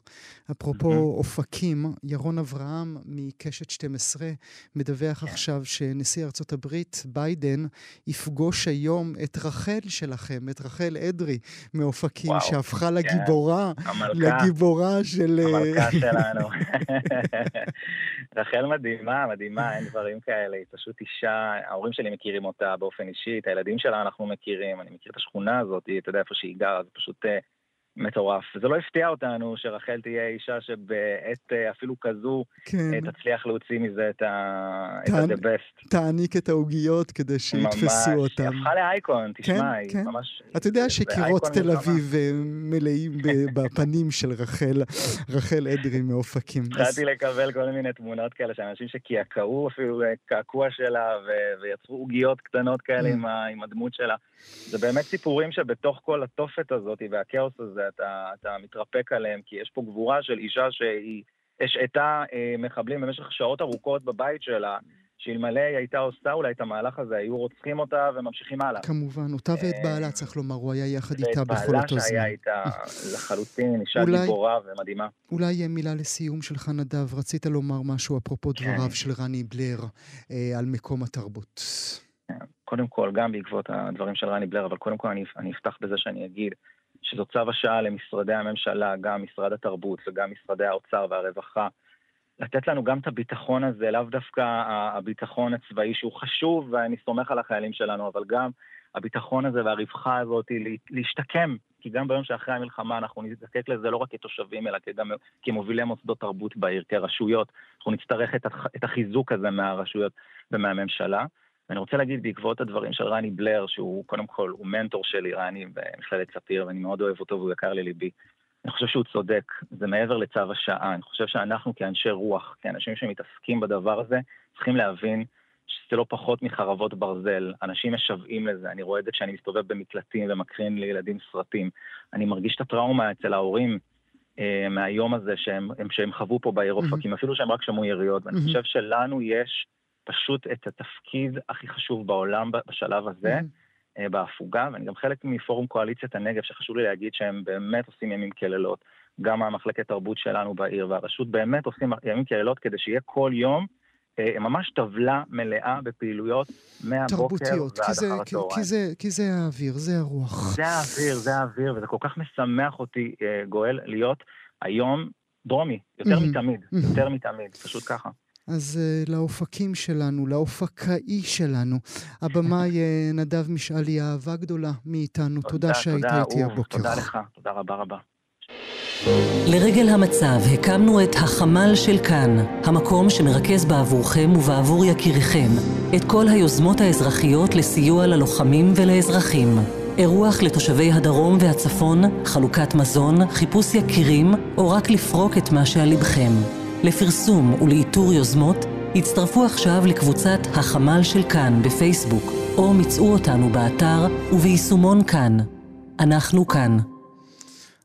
אפרופו mm-hmm. אופקים, ירון אברהם מקשת 12 מדווח yeah. עכשיו שנשיא ארצות הברית, ביידן, יפגוש היום את רחל שלכם, את רחל אדרי מאופקים, וואו. שהפכה כן. לגיבורה, המלכה, לגיבורה של... אה, המלכה שלנו. רחל מדהימה, מדהימה, אין דברים כאלה, היא פשוט אישה, ההורים שלי מכירים אותה באופן אישי, את הילדים שלה אנחנו מכירים, אני מכיר השכונה הזאת, אתה יודע איפה שהיא גרה, זה פשוט uh, מטורף. וזה לא הפתיע אותנו שרחל תהיה אישה שבעת uh, אפילו כזו כן. uh, תצליח להוציא מזה את ה-the best. תעניק את העוגיות כדי שיתפסו אותם. ממש, היא הפכה לאייקון, תשמע, כן, היא כן. ממש... אתה יודע שקירות תל אביב מלאים בפנים של רחל, רחל אדרי מאופקים. התחלתי לקבל כל מיני תמונות כאלה של אנשים שקעקעו אפילו קעקוע שלה ויצרו עוגיות קטנות כאלה mm. עם הדמות שלה. זה באמת סיפורים שבתוך כל התופת הזאת והכאוס הזה אתה, אתה מתרפק עליהם, כי יש פה גבורה של אישה שהיא השעתה אה, מחבלים במשך שעות ארוכות בבית שלה. שאלמלא היא הייתה עושה אולי את המהלך הזה, היו רוצחים אותה וממשיכים הלאה. כמובן, אותה ואת אה, בעלה, צריך לומר, הוא היה יחד איתה בכל אותו זמן. ואת בעלה שהיה איתה לחלוטין, אישה גיבורה ומדהימה. אולי מילה לסיום שלך, נדב, רצית לומר משהו אפרופו כן. דבריו של רני בלר אה, על מקום התרבות. קודם כל, גם בעקבות הדברים של רני בלר, אבל קודם כל אני, אני אפתח בזה שאני אגיד שזו צו השעה למשרדי הממשלה, גם משרד התרבות וגם משרדי האוצר והרווחה, לתת לנו גם את הביטחון הזה, לאו דווקא הביטחון הצבאי שהוא חשוב, ואני סומך על החיילים שלנו, אבל גם הביטחון הזה והרווחה הזאת להשתקם, כי גם ביום שאחרי המלחמה אנחנו נזדקק לזה לא רק כתושבים, אלא גם כמובילי מוסדות תרבות בעיר, כרשויות. אנחנו נצטרך את החיזוק הזה מהרשויות ומהממשלה. ואני רוצה להגיד בעקבות הדברים של רני בלר, שהוא קודם כל, הוא מנטור שלי, רני במכללת ספיר, ואני מאוד אוהב אותו והוא יקר לליבי. אני חושב שהוא צודק, זה מעבר לצו השעה. אני חושב שאנחנו כאנשי רוח, כאנשים שמתעסקים בדבר הזה, צריכים להבין שזה לא פחות מחרבות ברזל. אנשים משוועים לזה, אני רואה את זה כשאני מסתובב במקלטים ומקרין לילדים סרטים. אני מרגיש את הטראומה אצל ההורים אה, מהיום הזה שהם, שהם חוו פה בעיר אופקים, mm-hmm. אפילו שהם רק שמעו יריות. ואני mm-hmm. חושב שלנו יש... פשוט את התפקיד הכי חשוב בעולם בשלב הזה, mm-hmm. בהפוגה, ואני גם חלק מפורום קואליציית הנגב, שחשוב לי להגיד שהם באמת עושים ימים כלילות. גם המחלקת תרבות שלנו בעיר והרשות באמת עושים ימים כלילות כדי שיהיה כל יום אה, ממש טבלה מלאה בפעילויות מהבוקר ועד אחר הצהריים. כי זה, כי זה האוויר, זה הרוח. זה האוויר, זה האוויר, וזה כל כך משמח אותי, אה, גואל, להיות היום דרומי, יותר מתמיד, יותר מתמיד, פשוט ככה. אז uh, לאופקים שלנו, לאופקאי שלנו, הבמאי uh, נדב משאלי, אהבה גדולה מאיתנו. תודה, תודה שהיית איתי הבוקר. תודה לך, תודה רבה רבה. לרגל המצב הקמנו את החמ"ל של כאן, המקום שמרכז בעבורכם ובעבור יקיריכם את כל היוזמות האזרחיות לסיוע ללוחמים ולאזרחים. אירוח לתושבי הדרום והצפון, חלוקת מזון, חיפוש יקירים, או רק לפרוק את מה שעל לבכם. לפרסום ולאיתור יוזמות, הצטרפו עכשיו לקבוצת החמ"ל של כאן בפייסבוק, או מצאו אותנו באתר וביישומון כאן. אנחנו כאן.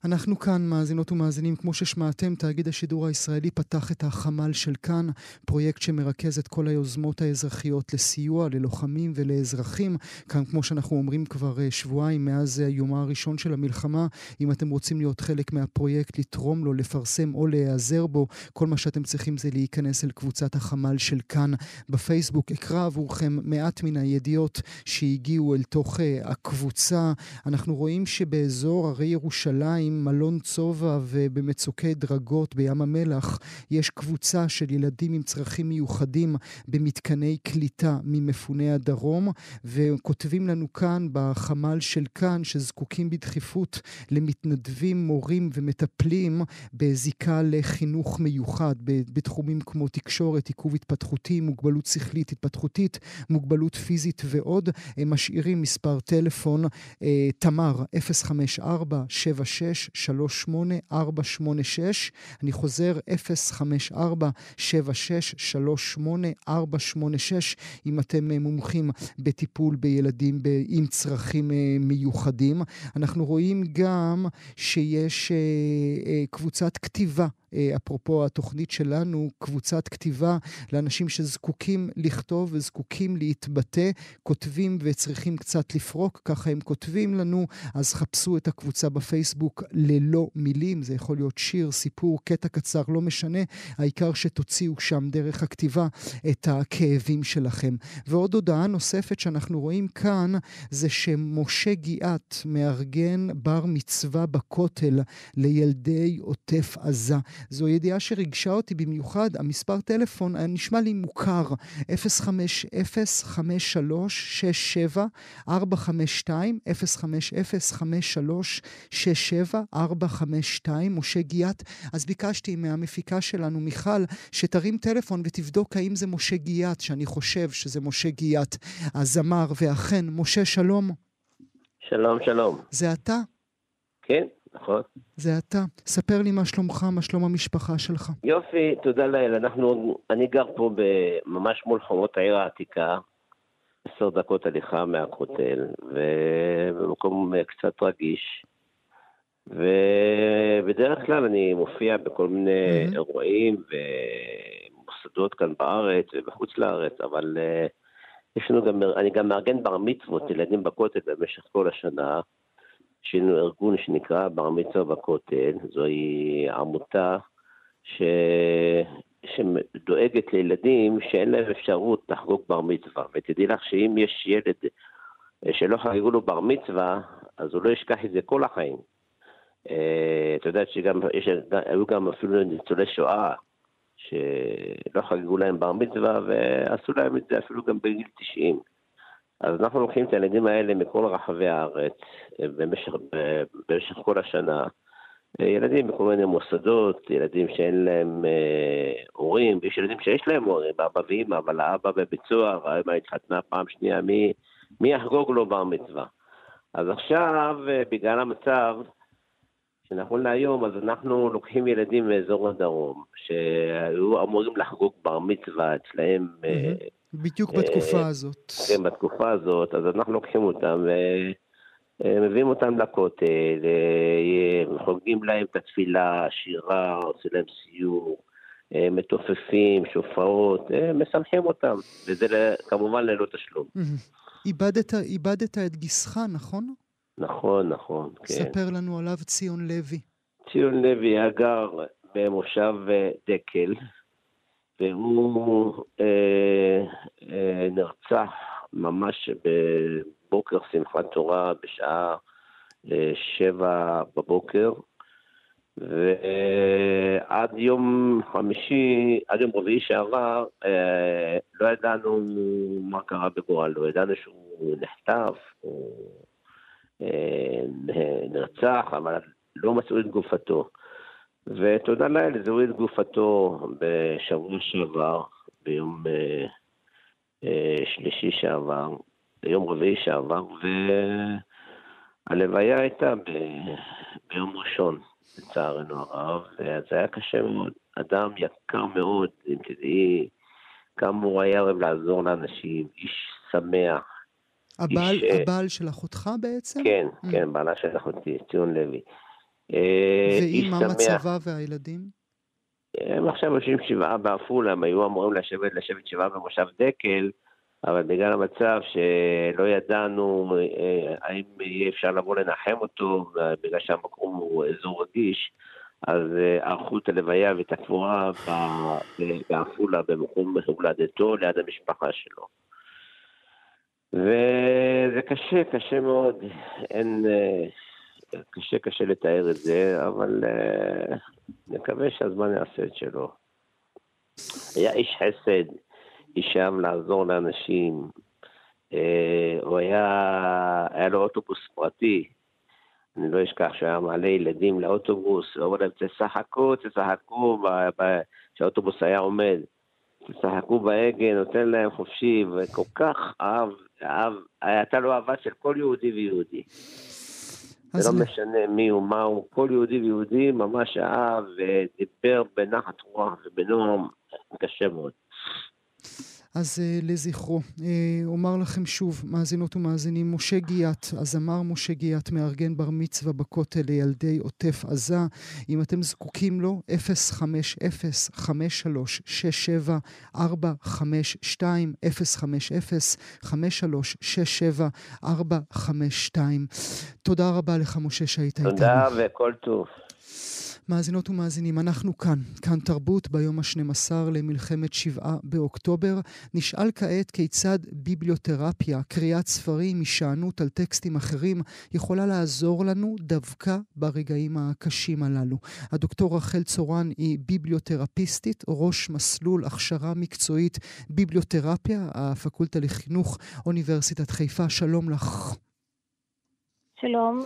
אנחנו כאן, מאזינות ומאזינים, כמו ששמעתם, תאגיד השידור הישראלי פתח את החמ"ל של כאן, פרויקט שמרכז את כל היוזמות האזרחיות לסיוע ללוחמים ולאזרחים. כאן, כמו שאנחנו אומרים כבר אה, שבועיים מאז היומה הראשון של המלחמה, אם אתם רוצים להיות חלק מהפרויקט, לתרום לו, לפרסם או להיעזר בו, כל מה שאתם צריכים זה להיכנס אל קבוצת החמ"ל של כאן בפייסבוק. אקרא עבורכם מעט מן הידיעות שהגיעו אל תוך uh, הקבוצה. אנחנו רואים שבאזור הרי ירושלים, עם מלון צובע ובמצוקי דרגות בים המלח יש קבוצה של ילדים עם צרכים מיוחדים במתקני קליטה ממפוני הדרום, וכותבים לנו כאן בחמ"ל של כאן שזקוקים בדחיפות למתנדבים, מורים ומטפלים בזיקה לחינוך מיוחד בתחומים כמו תקשורת, עיכוב התפתחותי, מוגבלות שכלית התפתחותית, מוגבלות פיזית ועוד. הם משאירים מספר טלפון אה, תמר 054 76 486 אני חוזר, 054-7638-486, אם אתם אה, מומחים בטיפול בילדים עם צרכים אה, מיוחדים. אנחנו רואים גם שיש אה, קבוצת כתיבה. אה, אפרופו התוכנית שלנו, קבוצת כתיבה לאנשים שזקוקים לכתוב וזקוקים להתבטא, כותבים וצריכים קצת לפרוק, ככה הם כותבים לנו, אז חפשו את הקבוצה בפייסבוק ללא מילים, זה יכול להיות שיר, סיפור, קטע קצר, לא משנה, העיקר שתוציאו שם דרך הכתיבה את הכאבים שלכם. ועוד הודעה נוספת שאנחנו רואים כאן, זה שמשה גיאת מארגן בר מצווה בכותל לילדי עוטף עזה. זו ידיעה שריגשה אותי במיוחד. המספר טלפון היה נשמע לי מוכר, 050-5367-452, 050-5367-452, משה גיאת. אז ביקשתי מהמפיקה שלנו, מיכל, שתרים טלפון ותבדוק האם זה משה גיאת, שאני חושב שזה משה גיאת, הזמר, ואכן, משה, שלום. שלום, שלום. זה אתה? כן. נכון. זה אתה. ספר לי מה שלומך, מה שלום המשפחה שלך. יופי, תודה לאל. אנחנו, אני גר פה ממש מול חומות העיר העתיקה, עשר דקות הליכה מהכותל, ובמקום קצת רגיש. ובדרך כלל אני מופיע בכל מיני mm-hmm. אירועים ומוסדות כאן בארץ ובחוץ לארץ, אבל uh, יש לנו גם, אני גם מארגן בר מצוות ילדים בכותל במשך כל השנה. יש לנו ארגון שנקרא בר מצווה בכותל, זוהי עמותה ש... שדואגת לילדים שאין להם אפשרות לחגוג בר מצווה. ותדעי לך שאם יש ילד שלא חגגו לו בר מצווה, אז הוא לא ישכח את זה כל החיים. אה, את יודעת שהיו גם אפילו ניצולי שואה שלא חגגו להם בר מצווה ועשו להם את זה אפילו גם בגיל 90. אז אנחנו לוקחים את הילדים האלה מכל רחבי הארץ אה, במשך, במשך כל השנה. אה, ילדים בכל מיני מוסדות, ילדים שאין להם אה, הורים, ויש ילדים שיש להם הורים, אבא ואמא, אבל האבא בביצוע, האמא התחתנה פעם שנייה, מי, מי יחגוג לו בר מצווה? אז עכשיו, אה, בגלל המצב, שנכון להיום, אז אנחנו לוקחים ילדים מאזור הדרום, שהיו אמורים לחגוג בר מצווה אצלהם. Mm-hmm. בדיוק בתקופה אה, הזאת. כן, בתקופה הזאת, אז אנחנו לוקחים אותם ומביאים אותם לכותל, חוגגים להם את התפילה, שירה, עושים להם סיור, אה, מתופפים, שופרות, אה, משמחים אותם, וזה כמובן ללא תשלום. איבדת, איבדת את גיסך, נכון? נכון, נכון, כן. ספר לנו עליו ציון לוי. ציון לוי היה גר במושב אה, דקל, והוא אה, אה, נרצח ממש בבוקר שמחת תורה בשעה אה, שבע בבוקר, ועד יום חמישי, עד יום רביעי שעבר, אה, לא ידענו מה קרה בגורלו, ידענו שהוא נחטף, הוא אה, נרצח, אבל לא מצאו את גופתו. ותודה לאל, זהו את גופתו בשבוע שעבר, ביום אה, אה, שלישי שעבר, ביום רביעי שעבר, והלוויה הייתה ב, ביום ראשון, לצערנו הרב, וזה היה קשה מאוד. אדם יקר מאוד, אם תדעי כמה הוא היה אוהב לעזור לאנשים, איש שמח. הבעל, איש, אה, הבעל של אחותך בעצם? כן, mm. כן, בעלה של אחותי, ציון לוי. אה, ואם מה מצבה והילדים? הם עכשיו יושבים שבעה בעפולה, הם היו אמורים לשבת, לשבת שבעה במושב דקל, אבל בגלל המצב שלא ידענו אה, האם יהיה אפשר לבוא לנחם אותו, בגלל שהמקום הוא אזור רגיש, אז אה, ערכו את הלוויה ואת הקבורה בעפולה, במקום הולדתו, ליד המשפחה שלו. וזה קשה, קשה מאוד. אין... קשה קשה לתאר את זה, אבל uh, נקווה שהזמן יעשה את שלו. היה איש חסד, איש שם לעזור לאנשים. Uh, הוא היה, היה לו אוטובוס פרטי, אני לא אשכח שהוא היה מעלה ילדים לאוטובוס, הוא אומר להם, תשחקו, תשחקו, כשהאוטובוס היה עומד. תשחקו בהגה, נותן להם חופשי, וכל כך אהב, אהב, הייתה לו אהבה של כל יהודי ויהודי. זה לא משנה מי הוא, מה הוא, כל יהודי ויהודי ממש אהב ודיבר בנחת רוח ובנועם, קשה מאוד. אז uh, לזכרו, uh, אומר לכם שוב, מאזינות ומאזינים, משה גיאת, הזמר משה גיאת, מארגן בר מצווה בכותל לילדי עוטף עזה. אם אתם זקוקים לו, 050-5367-452, 050-5367-452. תודה רבה לך, משה, שהיית איתנו. תודה וכל טוב. מאזינות ומאזינים, אנחנו כאן, כאן תרבות ביום ה-12 למלחמת שבעה באוקטובר. נשאל כעת כיצד ביבליותרפיה, קריאת ספרים, הישענות על טקסטים אחרים, יכולה לעזור לנו דווקא ברגעים הקשים הללו. הדוקטור רחל צורן היא ביבליותרפיסטית, ראש מסלול הכשרה מקצועית ביבליותרפיה, הפקולטה לחינוך, אוניברסיטת חיפה. שלום לך. שלום.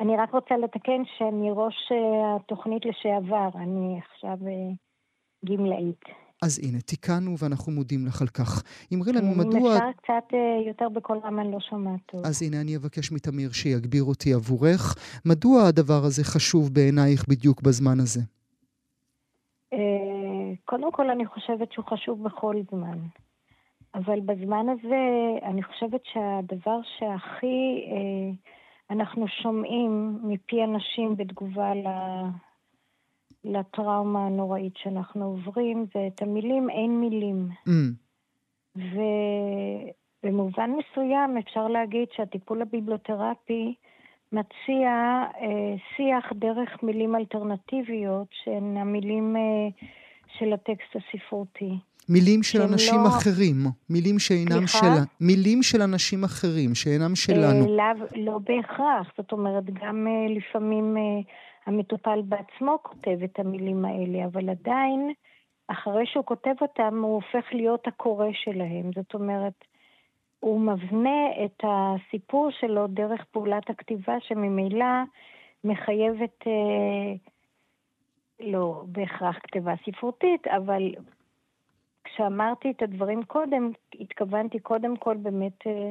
אה, אני רק רוצה לתקן שאני ראש אה, התוכנית לשעבר, אני עכשיו אה, גמלאית. אז הנה, תיקנו ואנחנו מודים לך על כך. אמרי לנו, אם מדוע... אם אפשר קצת אה, יותר בקול רם, אני לא שומעת טוב. אז הנה, אני אבקש מתמיר שיגביר אותי עבורך. מדוע הדבר הזה חשוב בעינייך בדיוק בזמן הזה? קודם כל, אני חושבת שהוא חשוב בכל זמן. אבל בזמן הזה, אני חושבת שהדבר שהכי... אנחנו שומעים מפי אנשים בתגובה לטראומה הנוראית שאנחנו עוברים, זה את המילים אין מילים. Mm. ובמובן מסוים אפשר להגיד שהטיפול הביבלותרפי מציע אה, שיח דרך מילים אלטרנטיביות שהן המילים אה, של הטקסט הספרותי. מילים של אנשים לא... אחרים, מילים שאינם של... מילים של אנשים אחרים, שאינם שלנו. לא, לא בהכרח, זאת אומרת, גם אה, לפעמים אה, המטופל בעצמו כותב את המילים האלה, אבל עדיין, אחרי שהוא כותב אותם, הוא הופך להיות הקורא שלהם. זאת אומרת, הוא מבנה את הסיפור שלו דרך פעולת הכתיבה, שממילא מחייבת... אה, לא בהכרח כתיבה ספרותית, אבל כשאמרתי את הדברים קודם, התכוונתי קודם כל באמת אה,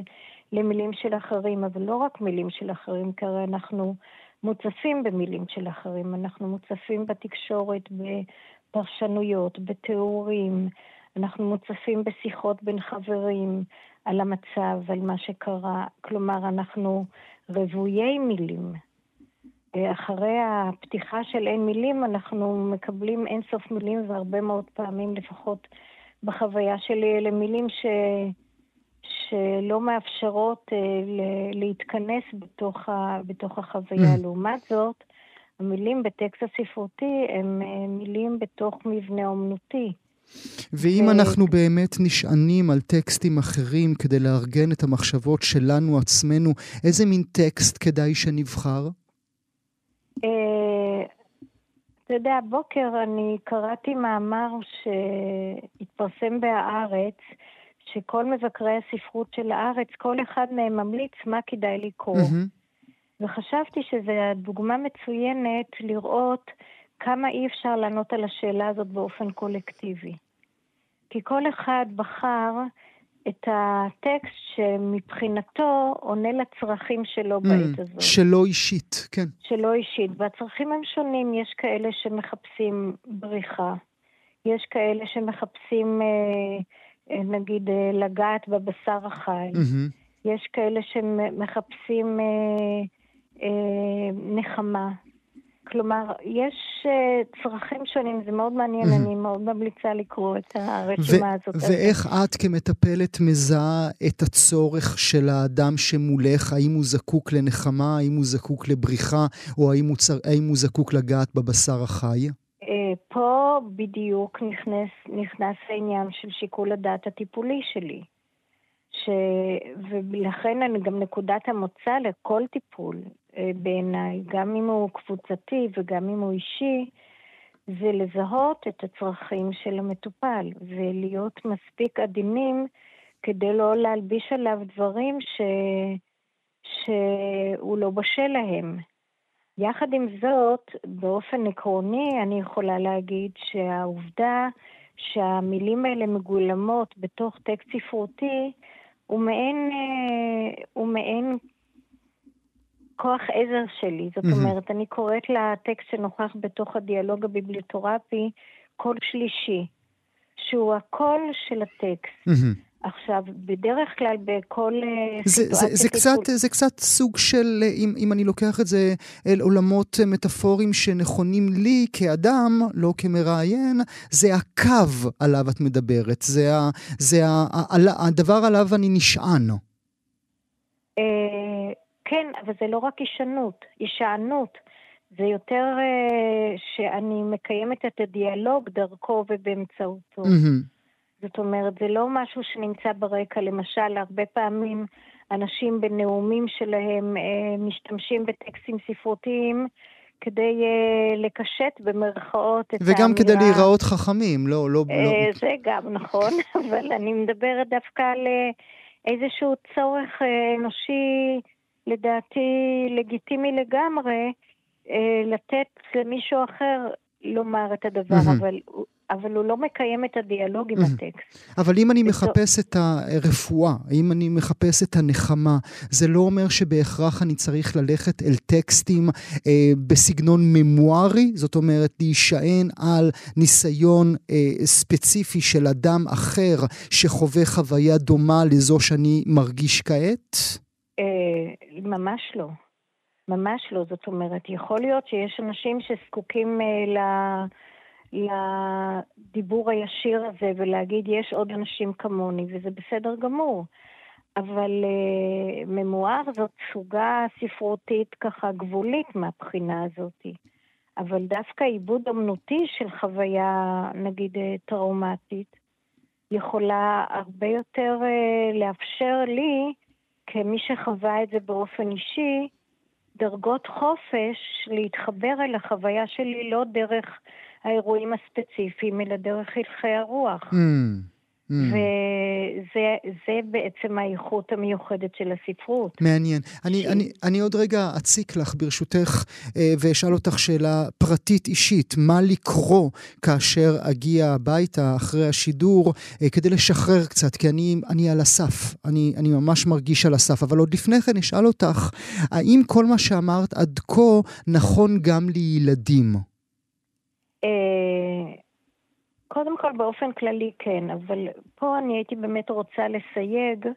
למילים של אחרים, אבל לא רק מילים של אחרים, כי הרי אנחנו מוצפים במילים של אחרים, אנחנו מוצפים בתקשורת, בפרשנויות, בתיאורים, אנחנו מוצפים בשיחות בין חברים על המצב, על מה שקרה, כלומר, אנחנו רוויי מילים. אחרי הפתיחה של אין מילים, אנחנו מקבלים אין סוף מילים והרבה מאוד פעמים לפחות בחוויה שלי אלה מילים ש... שלא מאפשרות אה, להתכנס בתוך, ה... בתוך החוויה. Mm. לעומת זאת, המילים בטקסט הספרותי הם אה, מילים בתוך מבנה אומנותי. ואם אנחנו באמת נשענים על טקסטים אחרים כדי לארגן את המחשבות שלנו עצמנו, איזה מין טקסט כדאי שנבחר? אה, אתה יודע, הבוקר אני קראתי מאמר שהתפרסם בהארץ, שכל מבקרי הספרות של הארץ, כל אחד מהם ממליץ מה כדאי לקרוא. וחשבתי שזו דוגמה מצוינת לראות כמה אי אפשר לענות על השאלה הזאת באופן קולקטיבי. כי כל אחד בחר את הטקסט שמבחינתו עונה לצרכים שלו mm, בעת הזאת. שלו אישית, כן. שלו אישית, והצרכים הם שונים. יש כאלה שמחפשים בריחה, יש כאלה שמחפשים, אה, אה, נגיד, אה, לגעת בבשר החי, mm-hmm. יש כאלה שמחפשים נחמה. כלומר, יש uh, צרכים שונים, זה מאוד מעניין, אני מאוד ממליצה לקרוא את הרשימה הזאת. ואיך את כמטפלת מזהה את הצורך של האדם שמולך? האם הוא זקוק לנחמה, האם הוא זקוק לבריחה, או האם הוא, צר... האם הוא זקוק לגעת בבשר החי? Uh, פה בדיוק נכנס, נכנס העניין של שיקול הדעת הטיפולי שלי. ש... ולכן אני גם נקודת המוצא לכל טיפול אה, בעיניי, גם אם הוא קבוצתי וגם אם הוא אישי, זה לזהות את הצרכים של המטופל ולהיות מספיק עדינים כדי לא להלביש עליו דברים ש... שהוא לא בשל להם. יחד עם זאת, באופן עקרוני אני יכולה להגיד שהעובדה שהמילים האלה מגולמות בתוך טקסט ספרותי הוא מעין, אה, הוא מעין כוח עזר שלי. זאת mm-hmm. אומרת, אני קוראת לטקסט שנוכח בתוך הדיאלוג הביבליוטרפי קול שלישי, שהוא הקול של הטקסט. Mm-hmm. עכשיו, בדרך כלל בכל אה, זה, סיטואציה... זה, זה, קצת, זה קצת סוג של, אה, אם, אם אני לוקח את זה אל עולמות מטאפוריים שנכונים לי כאדם, לא כמראיין, זה הקו עליו את מדברת, זה, ה, זה ה, ה, הדבר עליו אני נשען. כן, אבל זה לא רק הישענות, הישענות. זה יותר uh, שאני מקיימת את הדיאלוג דרכו ובאמצעותו. Mm-hmm. זאת אומרת, זה לא משהו שנמצא ברקע. למשל, הרבה פעמים אנשים בנאומים שלהם uh, משתמשים בטקסטים ספרותיים כדי uh, לקשט במרכאות את וגם האמירה... וגם כדי להיראות חכמים, לא... לא, uh, לא... זה גם נכון, אבל אני מדברת דווקא על איזשהו צורך uh, אנושי לדעתי לגיטימי לגמרי אה, לתת למישהו אחר לומר את הדבר. אבל, אבל הוא לא מקיים את הדיאלוג עם mm-hmm. הטקסט. אבל אם אני מחפש את הרפואה, אם אני מחפש את הנחמה, זה לא אומר שבהכרח אני צריך ללכת אל טקסטים אה, בסגנון ממוארי, זאת אומרת להישען על ניסיון אה, ספציפי של אדם אחר שחווה חוויה דומה לזו שאני מרגיש כעת? אה, ממש לא. ממש לא. זאת אומרת, יכול להיות שיש אנשים שזקוקים אה, ל... לדיבור הישיר הזה ולהגיד, יש עוד אנשים כמוני, וזה בסדר גמור. אבל uh, ממואר זאת סוגה ספרותית ככה גבולית מהבחינה הזאת. אבל דווקא עיבוד אמנותי של חוויה, נגיד, טראומטית, יכולה הרבה יותר uh, לאפשר לי כמי שחווה את זה באופן אישי, דרגות חופש להתחבר אל החוויה שלי לא דרך האירועים הספציפיים, אלא דרך הלכי הרוח. Mm. Mm. וזה בעצם האיכות המיוחדת של הספרות. מעניין. אני, אני, אני עוד רגע אציק לך, ברשותך, אה, ואשאל אותך שאלה פרטית אישית. מה לקרוא כאשר אגיע הביתה אחרי השידור, אה, כדי לשחרר קצת, כי אני, אני על הסף. אני, אני ממש מרגיש על הסף. אבל עוד לפני כן אשאל אותך, האם כל מה שאמרת עד כה נכון גם לילדים? אה... קודם כל באופן כללי כן, אבל פה אני הייתי באמת רוצה לסייג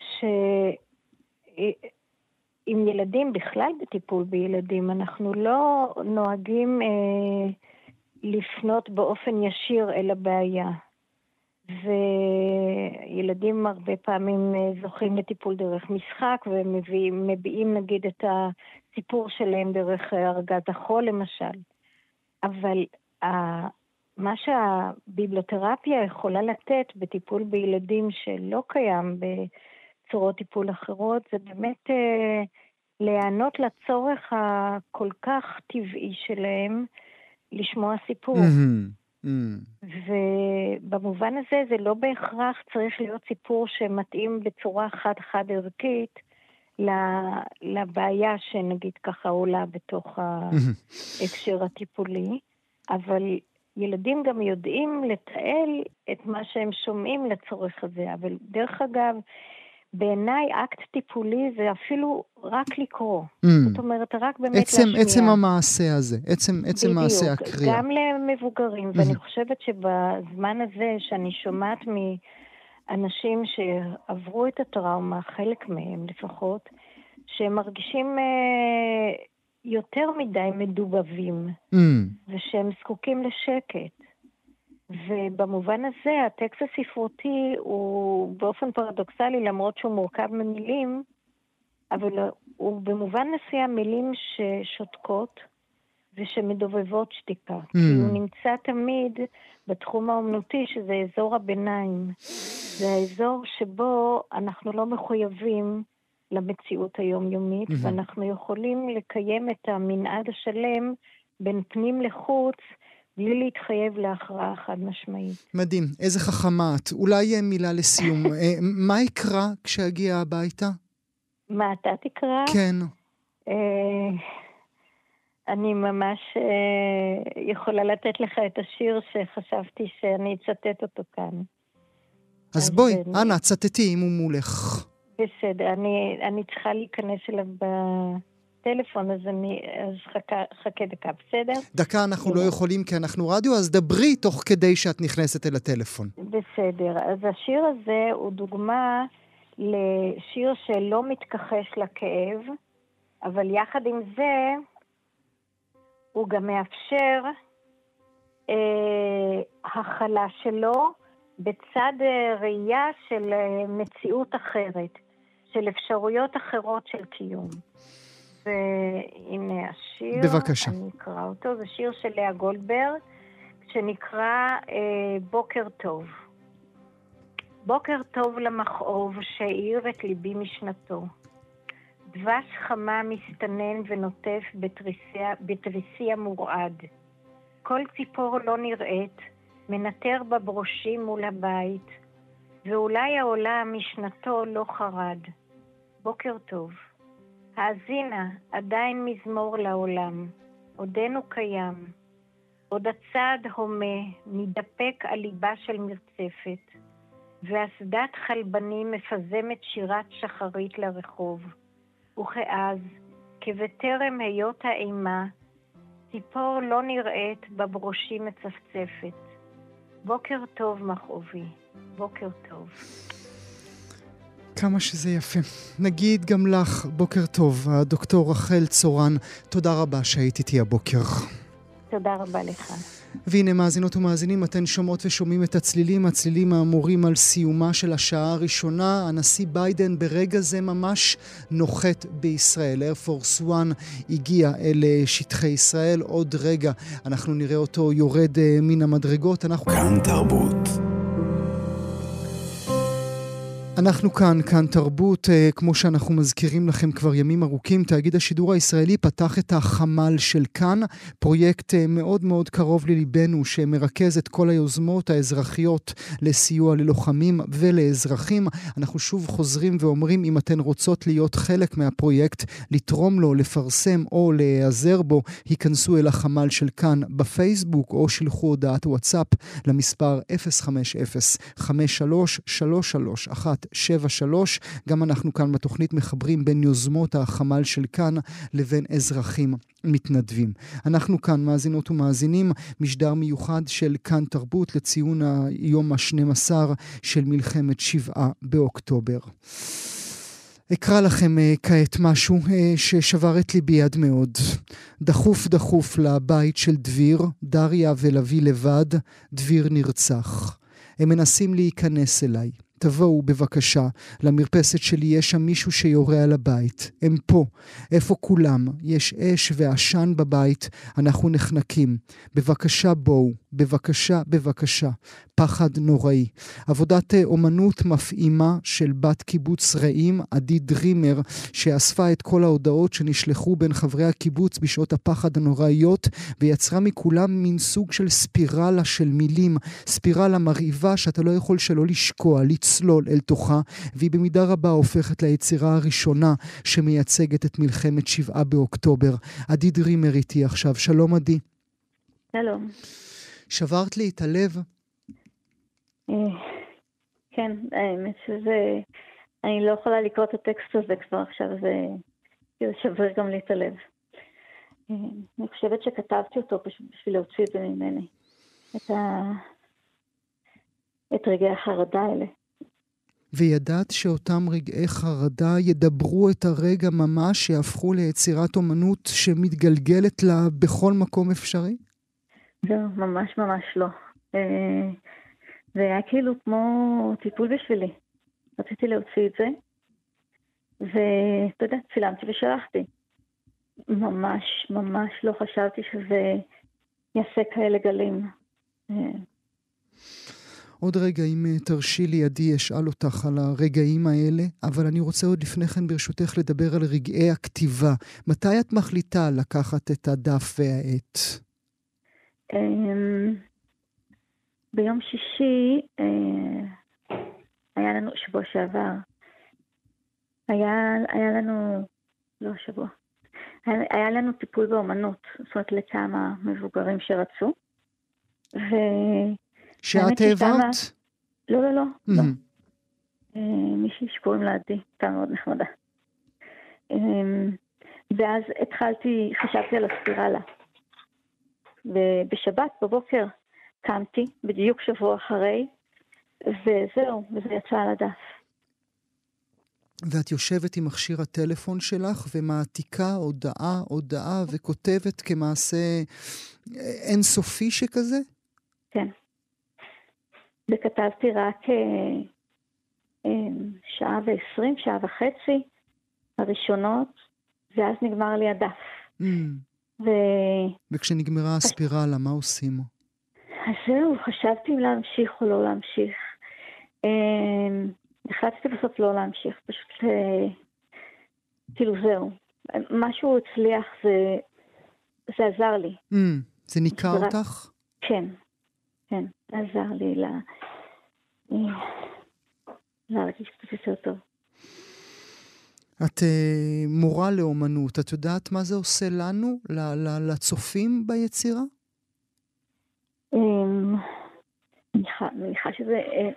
שיש עם ילדים, בכלל בטיפול בילדים, אנחנו לא נוהגים אה, לפנות באופן ישיר אל הבעיה. וילדים הרבה פעמים אה, זוכים לטיפול דרך משחק ומביעים נגיד את הסיפור שלהם דרך ארגז החול למשל. אבל מה שהביבלותרפיה יכולה לתת בטיפול בילדים שלא קיים בצורות טיפול אחרות, זה באמת אה, להיענות לצורך הכל כך טבעי שלהם לשמוע סיפור. Mm-hmm. Mm. ובמובן הזה זה לא בהכרח צריך להיות סיפור שמתאים בצורה חד-חד ערכית לבעיה שנגיד ככה עולה בתוך ההקשר הטיפולי, אבל ילדים גם יודעים לתעל את מה שהם שומעים לצורך הזה. אבל דרך אגב, בעיניי אקט טיפולי זה אפילו רק לקרוא. Mm. זאת אומרת, רק באמת עצם, להשמיע. עצם המעשה הזה, עצם, עצם בדיוק, מעשה הקריאה. גם למבוגרים, mm-hmm. ואני חושבת שבזמן הזה שאני שומעת מאנשים שעברו את הטראומה, חלק מהם לפחות, שהם מרגישים אה, יותר מדי מדובבים, mm. ושהם זקוקים לשקט. ובמובן הזה הטקסט הספרותי הוא באופן פרדוקסלי, למרות שהוא מורכב ממילים, אבל הוא במובן מסוים מילים ששותקות ושמדובבות שתיקה. Mm. כי הוא נמצא תמיד בתחום האומנותי, שזה אזור הביניים. זה האזור שבו אנחנו לא מחויבים למציאות היומיומית, mm-hmm. ואנחנו יכולים לקיים את המנעד השלם בין פנים לחוץ, בלי להתחייב להכרעה חד משמעית. מדהים, איזה חכמה את. אולי מילה לסיום. אה, מה יקרא כשאגיע הביתה? מה אתה תקרא? כן. אני ממש אה, יכולה לתת לך את השיר שחשבתי שאני אצטט אותו כאן. אז בואי, אנא, צטטי אם הוא מולך. בסדר, אני, אני צריכה להיכנס אליו בטלפון, אז אני... אז חכה, חכה דקה, בסדר? דקה אנחנו לא יכולים כי אנחנו רדיו, אז דברי תוך כדי שאת נכנסת אל הטלפון. בסדר, אז השיר הזה הוא דוגמה לשיר שלא מתכחש לכאב, אבל יחד עם זה, הוא גם מאפשר אה, הכלה שלו בצד אה, ראייה של אה, מציאות אחרת. של אפשרויות אחרות של קיום. והנה השיר, בבקשה. אני אקרא אותו, זה שיר של לאה גולדברג, שנקרא אה, בוקר טוב. בוקר טוב למכאוב שהאיר את ליבי משנתו. דבש חמה מסתנן ונוטף בתריסי המורעד. כל ציפור לא נראית, מנטר בברושים מול הבית, ואולי העולם משנתו לא חרד. בוקר טוב. האזינה, עדיין מזמור לעולם. עודנו קיים. עוד הצעד הומה, מתדפק על ליבה של מרצפת, ואסדת חלבנים מפזמת שירת שחרית לרחוב. וכאז, כבטרם היות האימה, ציפור לא נראית בברושים מצפצפת. בוקר טוב, מכאובי. בוקר טוב. כמה שזה יפה. נגיד גם לך, בוקר טוב, הדוקטור רחל צורן, תודה רבה שהיית איתי הבוקר. תודה רבה לך. והנה מאזינות ומאזינים, אתן שומעות ושומעים את הצלילים, הצלילים האמורים על סיומה של השעה הראשונה. הנשיא ביידן ברגע זה ממש נוחת בישראל. איירפורס 1 הגיע אל אה, שטחי ישראל. עוד רגע אנחנו נראה אותו יורד אה, מן המדרגות. אנחנו... כאן תרבות. אנחנו כאן, כאן תרבות, אה, כמו שאנחנו מזכירים לכם כבר ימים ארוכים, תאגיד השידור הישראלי פתח את החמ"ל של כאן, פרויקט אה, מאוד מאוד קרוב לליבנו, שמרכז את כל היוזמות האזרחיות לסיוע ללוחמים ולאזרחים. אנחנו שוב חוזרים ואומרים, אם אתן רוצות להיות חלק מהפרויקט, לתרום לו, לפרסם או להיעזר בו, היכנסו אל החמ"ל של כאן בפייסבוק, או שלחו הודעת וואטסאפ למספר 050 5333 73. גם אנחנו כאן בתוכנית מחברים בין יוזמות החמ"ל של כאן לבין אזרחים מתנדבים. אנחנו כאן, מאזינות ומאזינים, משדר מיוחד של כאן תרבות לציון היום ה-12 של מלחמת שבעה באוקטובר. אקרא לכם uh, כעת משהו uh, ששבר את ליבי עד מאוד. דחוף דחוף לבית של דביר, דריה ולוי לבד, דביר נרצח. הם מנסים להיכנס אליי. תבואו בבקשה למרפסת שלי, יש שם מישהו שיורה על הבית. הם פה. איפה כולם? יש אש ועשן בבית, אנחנו נחנקים. בבקשה בואו, בבקשה, בבקשה. פחד נוראי. עבודת אה, אומנות מפעימה של בת קיבוץ רעים, עדי דרימר, שאספה את כל ההודעות שנשלחו בין חברי הקיבוץ בשעות הפחד הנוראיות, ויצרה מכולם מין סוג של ספירלה של מילים, ספירלה מרהיבה שאתה לא יכול שלא לשקוע, לצלול אל תוכה, והיא במידה רבה הופכת ליצירה הראשונה שמייצגת את מלחמת שבעה באוקטובר. עדי דרימר איתי עכשיו. שלום עדי. שלום. שברת לי את הלב. אה, כן, האמת שזה... אני לא יכולה לקרוא את הטקסט הזה כבר עכשיו, זה שבר גם לי את הלב. אה, אני חושבת שכתבתי אותו פשוט בשביל להוציא את זה ממני. את, ה... את רגעי החרדה האלה. וידעת שאותם רגעי חרדה ידברו את הרגע ממש, שיהפכו ליצירת אומנות שמתגלגלת לה בכל מקום אפשרי? לא, ממש ממש לא. אה, זה היה כאילו כמו טיפול בשבילי. רציתי להוציא את זה, ואתה יודע, צילמתי ושלחתי. ממש, ממש לא חשבתי שזה יעשה כאלה גלים. עוד רגע, אם אה, תרשי לי, עדי, אשאל אותך על הרגעים האלה, אבל אני רוצה עוד לפני כן, ברשותך, לדבר על רגעי הכתיבה. מתי את מחליטה לקחת את הדף והעט? אמ, ביום שישי אה, היה לנו, שבוע שעבר, היה, היה לנו, לא שבוע, היה, היה לנו טיפול באומנות, זאת אומרת לכמה מבוגרים שרצו. ו... שאת העברת? לא, לא, לא. Mm-hmm. לא. אה, מישהי שקוראים לה עדי, הייתה מאוד נחמדה. אמ, ואז התחלתי, חשבתי על הספירלה. ובשבת בבוקר קמתי, בדיוק שבוע אחרי, וזהו, וזה יצא על הדף. ואת יושבת עם מכשיר הטלפון שלך ומעתיקה הודעה, הודעה, וכותבת כמעשה אינסופי שכזה? כן. וכתבתי רק אה, אה, שעה ועשרים, שעה וחצי הראשונות, ואז נגמר לי הדף. Mm. ו... וכשנגמרה הספירלה, מה עושים? אז זהו, חשבתי אם להמשיך או לא להמשיך. אמ, החלטתי בסוף לא להמשיך, פשוט אה, כאילו זהו. משהו הצליח, זה, זה עזר לי. Mm, זה ניכר אותך? כן, כן, זה עזר לי לה... אה, להרגיש קצת יותר טוב. את uh, מורה לאומנות, את יודעת מה זה עושה לנו, לצופים ביצירה? אמ, מניחה שזה אה,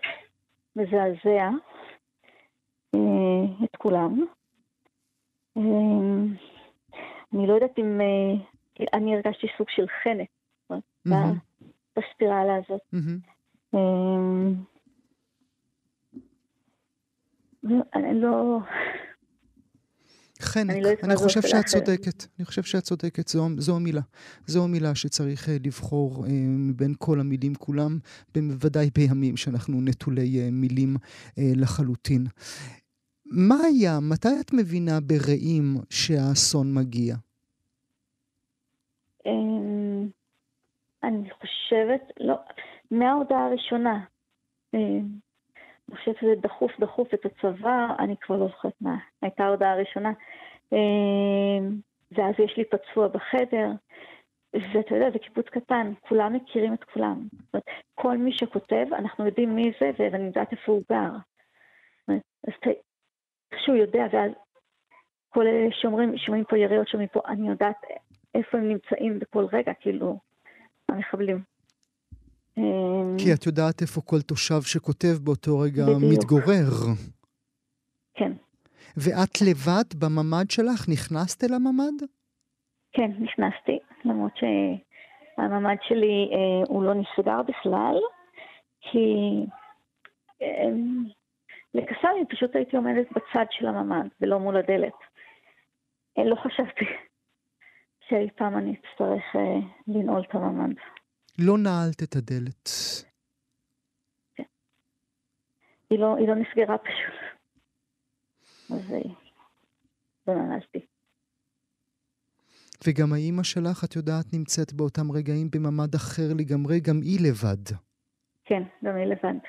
מזעזע אה, את כולם. אמ, אני לא יודעת אם... אני הרגשתי סוג של חנק בספירלה הזאת. אמ, אני לא... חנק. אני, לא אני חושב שאת צודקת. אני חושב שאת צודקת, זו, זו המילה. זו המילה שצריך uh, לבחור uh, מבין כל המילים כולם, בוודאי בימים שאנחנו נטולי uh, מילים uh, לחלוטין. מה היה, מתי את מבינה ברעים שהאסון מגיע? אמ, אני חושבת, לא, מההודעה הראשונה. אני חושבת שזה דחוף דחוף את הצבא, אני כבר לא זוכרת מה הייתה ההודעה הראשונה. אמ, ואז יש לי פצוע בחדר, ואתה יודע, זה קיבוץ קטן, כולם מכירים את כולם. כל מי שכותב, אנחנו יודעים מי זה, ואני יודעת איפה הוא גר. אז איכשהו יודע, ואז כל אלה שאומרים, שומעים פה יריות, שומעים פה, אני יודעת איפה הם נמצאים בכל רגע, כאילו, המחבלים. אמ, כי את יודעת איפה כל תושב שכותב באותו רגע בדיוק. מתגורר. כן. ואת לבד בממ"ד שלך? נכנסת אל הממ"ד? כן, נכנסתי, למרות שהממ"ד שלי אה, הוא לא נסגר בכלל, כי אה, לקסאמים פשוט הייתי עומדת בצד של הממ"ד ולא מול הדלת. אה, לא חשבתי שאי פעם אני אצטרך אה, לנעול את הממ"ד. לא נעלת את הדלת. כן. היא לא, היא לא נסגרה פשוט. אז אה, לא נעלתי. וגם האימא שלך, את יודעת, נמצאת באותם רגעים בממ"ד אחר לגמרי, גם היא לבד. כן, גם היא לבד.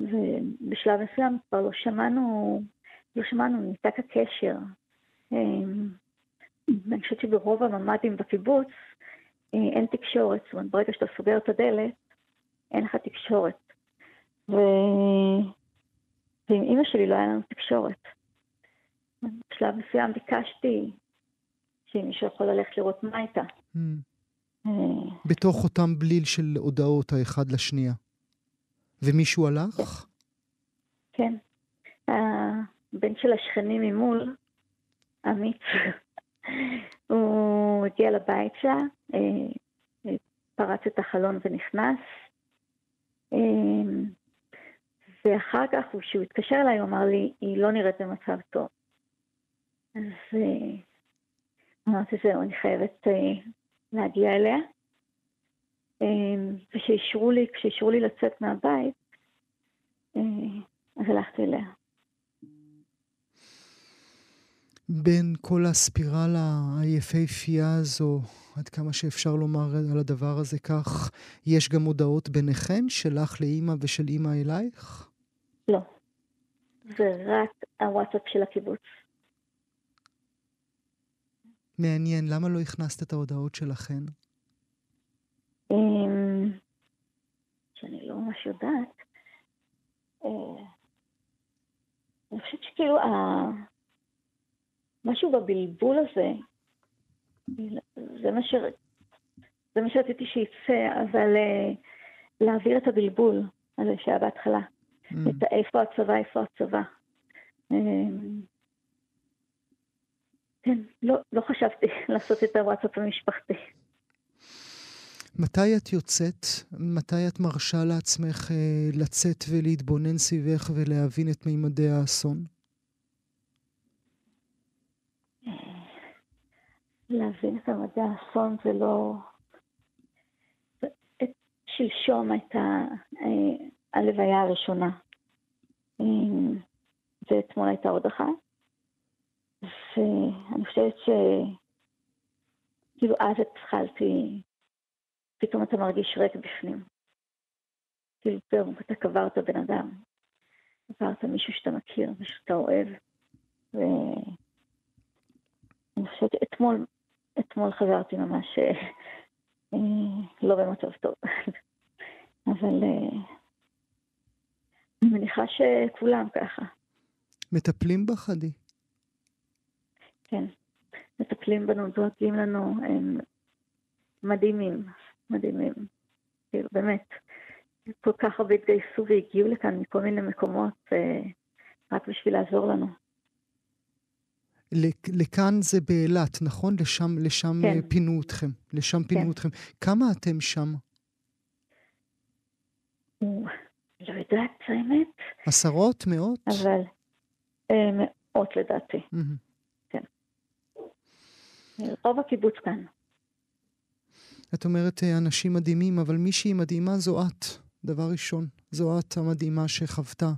ובשלב מסוים כבר לא שמענו, לא שמענו, ניתק הקשר. אמ, אני חושבת שברוב הממ"דים בקיבוץ אה, אין תקשורת, זאת אומרת, ברגע שאתה סוגר את הדלת, אין לך תקשורת. ו... ועם אימא שלי לא היה לנו תקשורת. בשלב מסוים ביקשתי שאם מישהו יכול ללכת לראות מה הייתה. Mm. אה, בתוך אותם בליל של הודעות האחד לשנייה. ומישהו הלך? כן. הבן של השכנים ממול, אמיץ, הוא הגיע לבית שלה, אה, פרץ את החלון ונכנס. אה, ואחר כך, כשהוא התקשר אליי, הוא אמר לי, היא לא נראית במצב טוב. אז אמרתי, זהו, אני חייבת להגיע אליה. ושאישרו לי, לי לצאת מהבית, אה, אז הלכתי אליה. בין כל הספירלה היפהפייה הזו, עד כמה שאפשר לומר על הדבר הזה כך, יש גם הודעות ביניכן, שלך לאימא ושל אימא אלייך? לא. זה רק הוואטסאפ של הקיבוץ. מעניין, למה לא הכנסת את ההודעות שלכן? אמ, שאני לא ממש יודעת. אה, אני חושבת שכאילו, משהו בבלבול הזה, זה מה, ש... זה מה שרציתי שיצא, אבל אה, להעביר את הבלבול הזה שהיה בהתחלה. Mm. את איפה הצבא, איפה הצבא. אמ, כן, לא, לא חשבתי לעשות את הוואטסאפ המשפחתי. מתי את יוצאת? מתי את מרשה לעצמך אה, לצאת ולהתבונן סביבך ולהבין את מימדי האסון? להבין את מימדי האסון זה לא... שלשום הייתה אה, הלוויה הראשונה, אה, ואתמול הייתה עוד אחת, ואני חושבת ש... כאילו אז התחלתי פתאום אתה מרגיש ריק בפנים. כאילו פתאום אתה קברת בן אדם, קברת מישהו שאתה מכיר, מישהו שאתה אוהב. ואני חושבת, אתמול, אתמול חזרתי ממש אה, לא במצב טוב. אבל אה, אני מניחה שכולם ככה. מטפלים בך, עדי? כן, מטפלים בנו, דואגים לנו, הם מדהימים. מדהימים. כאילו, באמת, כל כך הרבה התגייסו והגיעו לכאן מכל מיני מקומות אה, רק בשביל לעזור לנו. לכאן זה באילת, נכון? לשם, לשם כן. אה, פינו אתכם. לשם פינו כן. אתכם. כמה אתם שם? לא יודעת, האמת. עשרות? מאות? אבל אה, מאות לדעתי. Mm-hmm. כן. רוב הקיבוץ כאן. את אומרת אה, אנשים מדהימים, אבל מישהי מדהימה זו את, דבר ראשון. זו את המדהימה שחוותה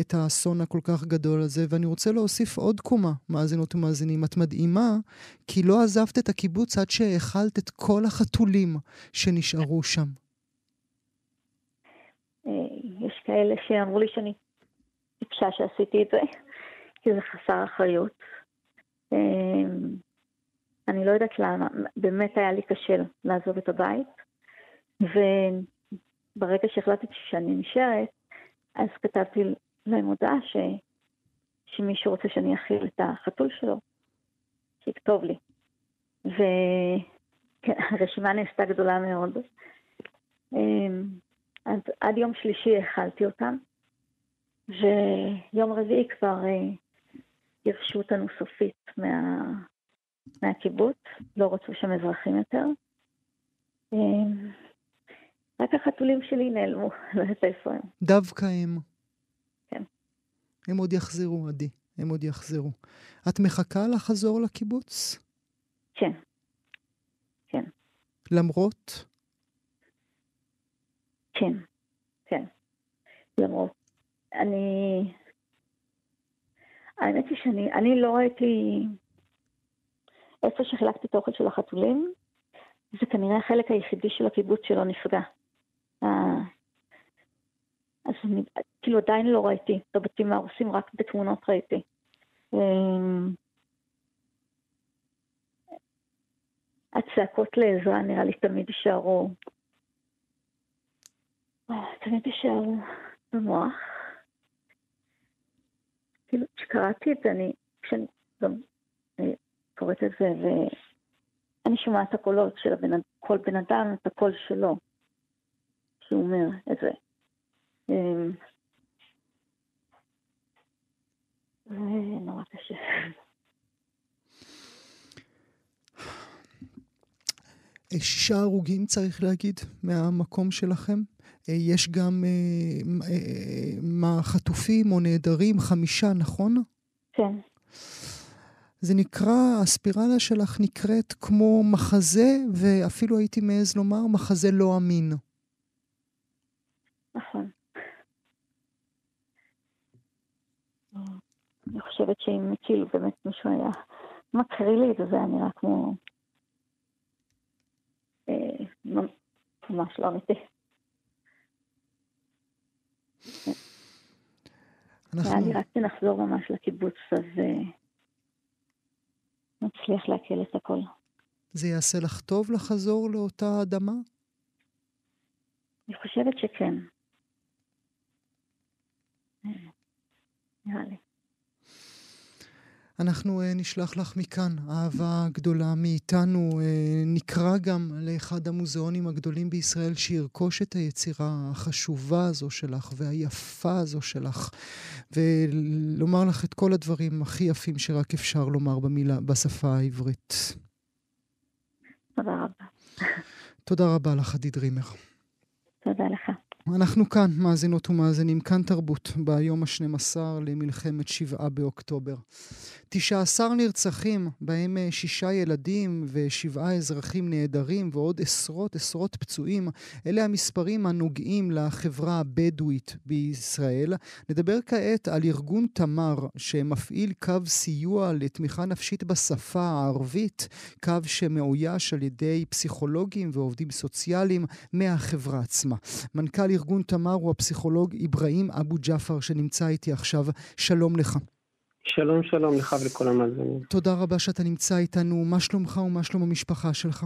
את האסון הכל כך גדול הזה, ואני רוצה להוסיף עוד קומה, מאזינות ומאזינים. את מדהימה כי לא עזבת את הקיבוץ עד שהאכלת את כל החתולים שנשארו שם. אה, יש כאלה שאמרו לי שאני טיפשה שעשיתי את זה, כי זה חסר אחריות. אה, אני לא יודעת למה, באמת היה לי קשה לעזוב את הבית, וברגע שהחלטתי שאני נשארת, אז כתבתי להם הודעה ש... שמישהו רוצה שאני אכיל את החתול שלו, שיכתוב לי. והרשימה נעשתה גדולה מאוד. אמ, אז עד יום שלישי האכלתי אותם, ויום רביעי כבר גירשו אה, אותנו סופית מה... מהקיבוץ, לא רצו שם אזרחים יותר. רק החתולים שלי נעלמו, לא יודעת איפה הם. דווקא הם. כן. הם עוד יחזרו, עדי. הם עוד יחזרו. את מחכה לחזור לקיבוץ? כן. כן. למרות? כן. כן. למרות. אני... האמת היא שאני אני לא ראיתי... איפה שחילקתי את האוכל של החתולים, זה כנראה החלק היחידי של הקיבוץ שלא נפגע. אה, אז אני, כאילו עדיין לא ראיתי את הבתים ההרוסים, רק בתמונות ראיתי. אמ, הצעקות לעזרה נראה לי תמיד יישארו, אה, תמיד יישארו במוח. כאילו, כשקראתי את זה, אני, כשאני גם אה, קוראת את זה, ואני שומעת את הקולות של הבן, כל בן אדם, את הקול שלו, שהוא אומר את זה. אמ, זה נורא קשה. שישה הרוגים, צריך להגיד, מהמקום שלכם. אה, יש גם אה, אה, מה, חטופים או נעדרים, חמישה, נכון? כן. זה נקרא, הספירלה שלך נקראת כמו מחזה, ואפילו הייתי מעז לומר, מחזה לא אמין. נכון. אני חושבת שאם כאילו באמת מישהו היה מקריא לי את זה, זה היה נראה כמו... ממש לא אמיתי. אנחנו... אני רק נחזור ממש לקיבוץ, אז נצליח לעכל את הכל. זה יעשה לך טוב לחזור לאותה אדמה? אני חושבת שכן. נראה לי. אנחנו uh, נשלח לך מכאן אהבה גדולה מאיתנו. Uh, נקרא גם לאחד המוזיאונים הגדולים בישראל שירכוש את היצירה החשובה הזו שלך והיפה הזו שלך, ולומר לך את כל הדברים הכי יפים שרק אפשר לומר במילה, בשפה העברית. תודה רבה. תודה רבה לך, עדי דרימר. תודה לך. אנחנו כאן, מאזינות ומאזינים, כאן תרבות, ביום ה-12 למלחמת שבעה באוקטובר. 19 נרצחים, בהם אה, שישה ילדים ושבעה אזרחים נעדרים ועוד עשרות עשרות פצועים. אלה המספרים הנוגעים לחברה הבדואית בישראל. נדבר כעת על ארגון תמר, שמפעיל קו סיוע לתמיכה נפשית בשפה הערבית, קו שמאויש על ידי פסיכולוגים ועובדים סוציאליים מהחברה עצמה. מנכ"ל ארגון תמר הוא הפסיכולוג אברהים אבו ג'אפר, שנמצא איתי עכשיו. שלום לך. שלום שלום לך ולכל המאזינים. תודה רבה שאתה נמצא איתנו. מה שלומך ומה שלום המשפחה שלך?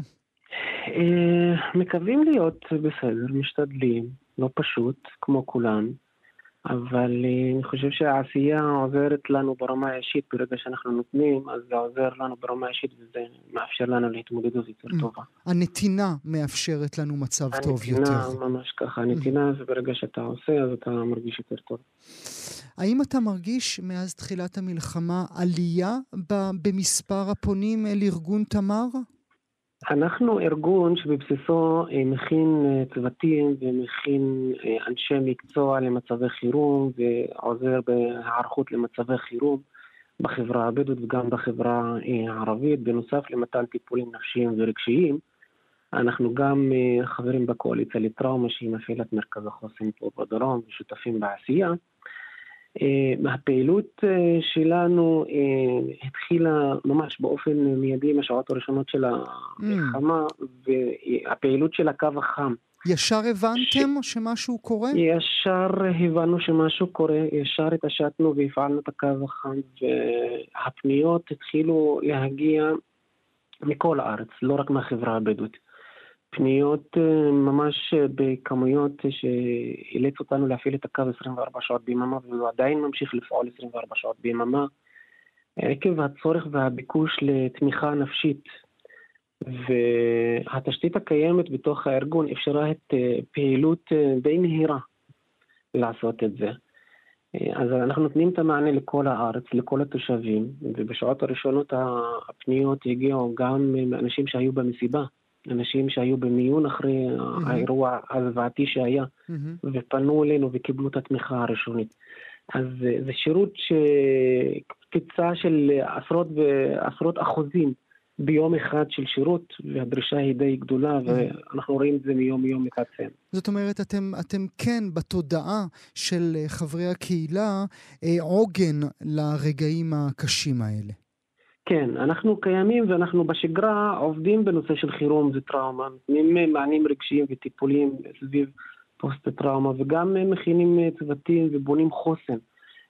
אה, מקווים להיות בסדר, משתדלים, לא פשוט, כמו כולם. אבל אה, אני חושב שהעשייה עוזרת לנו ברמה האישית, ברגע שאנחנו נותנים, אז זה עוזר לנו ברמה האישית וזה מאפשר לנו להתמודדות יותר. טובה. הנתינה מאפשרת לנו מצב טוב יותר. הנתינה, ממש ככה. הנתינה זה ברגע שאתה עושה, אז אתה מרגיש יותר טוב. האם אתה מרגיש מאז תחילת המלחמה עלייה במספר הפונים לארגון תמר? אנחנו ארגון שבבסיסו אה, מכין אה, צוותים ומכין אה, אנשי מקצוע למצבי חירום ועוזר בהיערכות למצבי חירום בחברה הבדואית וגם בחברה הערבית, בנוסף למתן טיפולים נפשיים ורגשיים. אנחנו גם חברים בקואליציה לטראומה שהיא מפעילת מרכז החוסן פה בדרום ושותפים בעשייה. אה, הפעילות אה, שלנו אה, התחילה ממש באופן מיידי מהשעות הראשונות של המלחמה. והפעילות של הקו החם. ישר הבנתם ש... שמשהו קורה? ישר הבנו שמשהו קורה, ישר התעשתנו והפעלנו את הקו החם, והפניות התחילו להגיע מכל הארץ, לא רק מהחברה הבדואית. פניות אה, ממש אה, בכמויות שאילץ אותנו להפעיל את הקו 24 שעות ביממה והוא עדיין ממשיך לפעול 24 שעות ביממה עקב הצורך והביקוש לתמיכה נפשית והתשתית הקיימת בתוך הארגון אפשרה את אה, פעילות די מהירה לעשות את זה. אז אנחנו נותנים את המענה לכל הארץ, לכל התושבים, ובשעות הראשונות הפניות הגיעו גם מאנשים שהיו במסיבה. אנשים שהיו במיון אחרי mm-hmm. האירוע הזוועתי שהיה, mm-hmm. ופנו אלינו וקיבלו את התמיכה הראשונית. אז זה שירות שקפיצה של עשרות ועשרות אחוזים ביום אחד של שירות, והדרישה היא די גדולה, ואנחנו רואים את זה מיום ליום מתעצם. זאת אומרת, אתם, אתם כן בתודעה של חברי הקהילה עוגן לרגעים הקשים האלה. כן, אנחנו קיימים ואנחנו בשגרה עובדים בנושא של חירום וטראומה, נותנים מענים רגשיים וטיפוליים סביב פוסט-טראומה, וגם מכינים צוותים ובונים חוסן.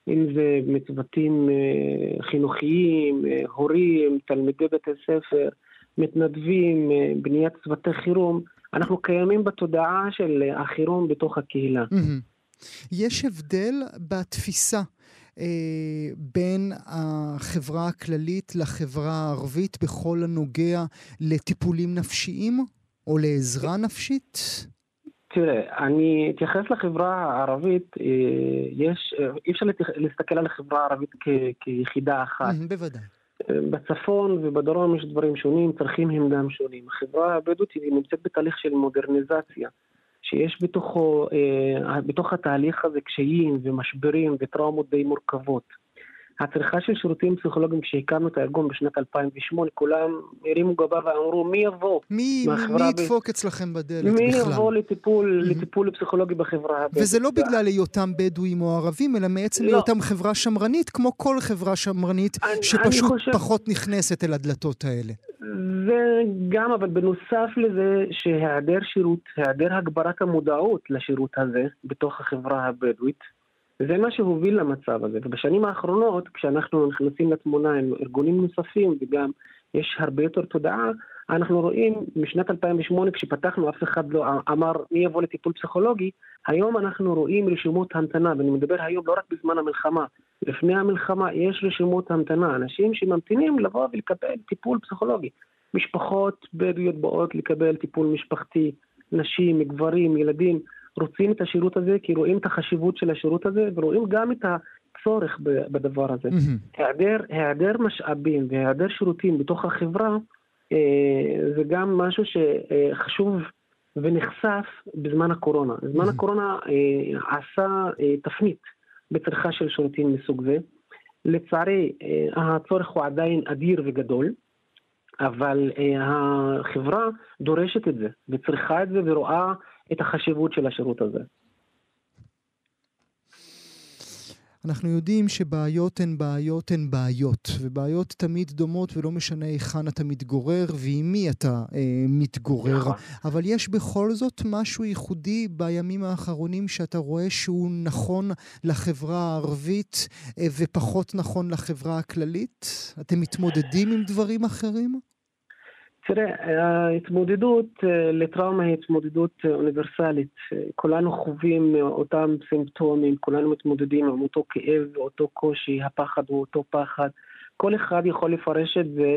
אם זה מצוותים אה, חינוכיים, אה, הורים, תלמידי בתי ספר, מתנדבים, אה, בניית צוותי חירום, אנחנו קיימים בתודעה של החירום בתוך הקהילה. יש הבדל בתפיסה בין החברה הכללית לחברה הערבית בכל הנוגע לטיפולים נפשיים או לעזרה נפשית? תראה, אני אתייחס לחברה הערבית, אה, יש, אה, אי אפשר להסתכל על החברה הערבית כ, כיחידה אחת. בוודאי. אה, בצפון ובדרום יש דברים שונים, צרכים הם גם שונים. החברה הבדואית היא נמצאת בתהליך של מודרניזציה, שיש בתוכו, בתוך התהליך הזה קשיים ומשברים וטראומות די מורכבות. הצריכה של שירותים פסיכולוגיים כשהקמנו את הארגון בשנת 2008, כולם הרימו גבה ואמרו מי יבוא מי, מי ידפוק ב... אצלכם בדלת מי בכלל? מי יבוא לטיפול, mm-hmm. לטיפול פסיכולוגי בחברה הבדואית. וזה לא בגלל היותם בדואים או ערבים, אלא מעצם לא. היותם חברה שמרנית, כמו כל חברה שמרנית, אני, שפשוט אני חושב... פחות נכנסת אל הדלתות האלה. וגם, אבל בנוסף לזה, שהיעדר שירות, היעדר הגברת המודעות לשירות הזה בתוך החברה הבדואית, וזה מה שהוביל למצב הזה. ובשנים האחרונות, כשאנחנו נכנסים לתמונה עם ארגונים נוספים וגם יש הרבה יותר תודעה, אנחנו רואים משנת 2008 כשפתחנו אף אחד לא אמר מי יבוא לטיפול פסיכולוגי, היום אנחנו רואים רשימות המתנה, ואני מדבר היום לא רק בזמן המלחמה, לפני המלחמה יש רשימות המתנה, אנשים שממתינים לבוא ולקבל טיפול פסיכולוגי. משפחות בדואיות באות לקבל טיפול משפחתי, נשים, גברים, ילדים. רוצים את השירות הזה, כי רואים את החשיבות של השירות הזה, ורואים גם את הצורך בדבר הזה. Mm-hmm. היעדר, היעדר משאבים והיעדר שירותים בתוך החברה, אה, זה גם משהו שחשוב ונחשף בזמן הקורונה. בזמן mm-hmm. הקורונה אה, עשה אה, תפנית בצריכה של שירותים מסוג זה. לצערי, אה, הצורך הוא עדיין אדיר וגדול. אבל אה, החברה דורשת את זה, וצריכה את זה, ורואה את החשיבות של השירות הזה. אנחנו יודעים שבעיות הן בעיות הן בעיות, ובעיות תמיד דומות ולא משנה היכן אתה מתגורר ועם מי אתה אה, מתגורר. נכון. אבל יש בכל זאת משהו ייחודי בימים האחרונים שאתה רואה שהוא נכון לחברה הערבית אה, ופחות נכון לחברה הכללית? אתם מתמודדים עם דברים אחרים? תראה, ההתמודדות אה, לטראומה היא התמודדות אה, אוניברסלית. כולנו חווים אותם סימפטומים, כולנו מתמודדים עם אותו כאב ואותו קושי, הפחד הוא אותו פחד. כל אחד יכול לפרש את זה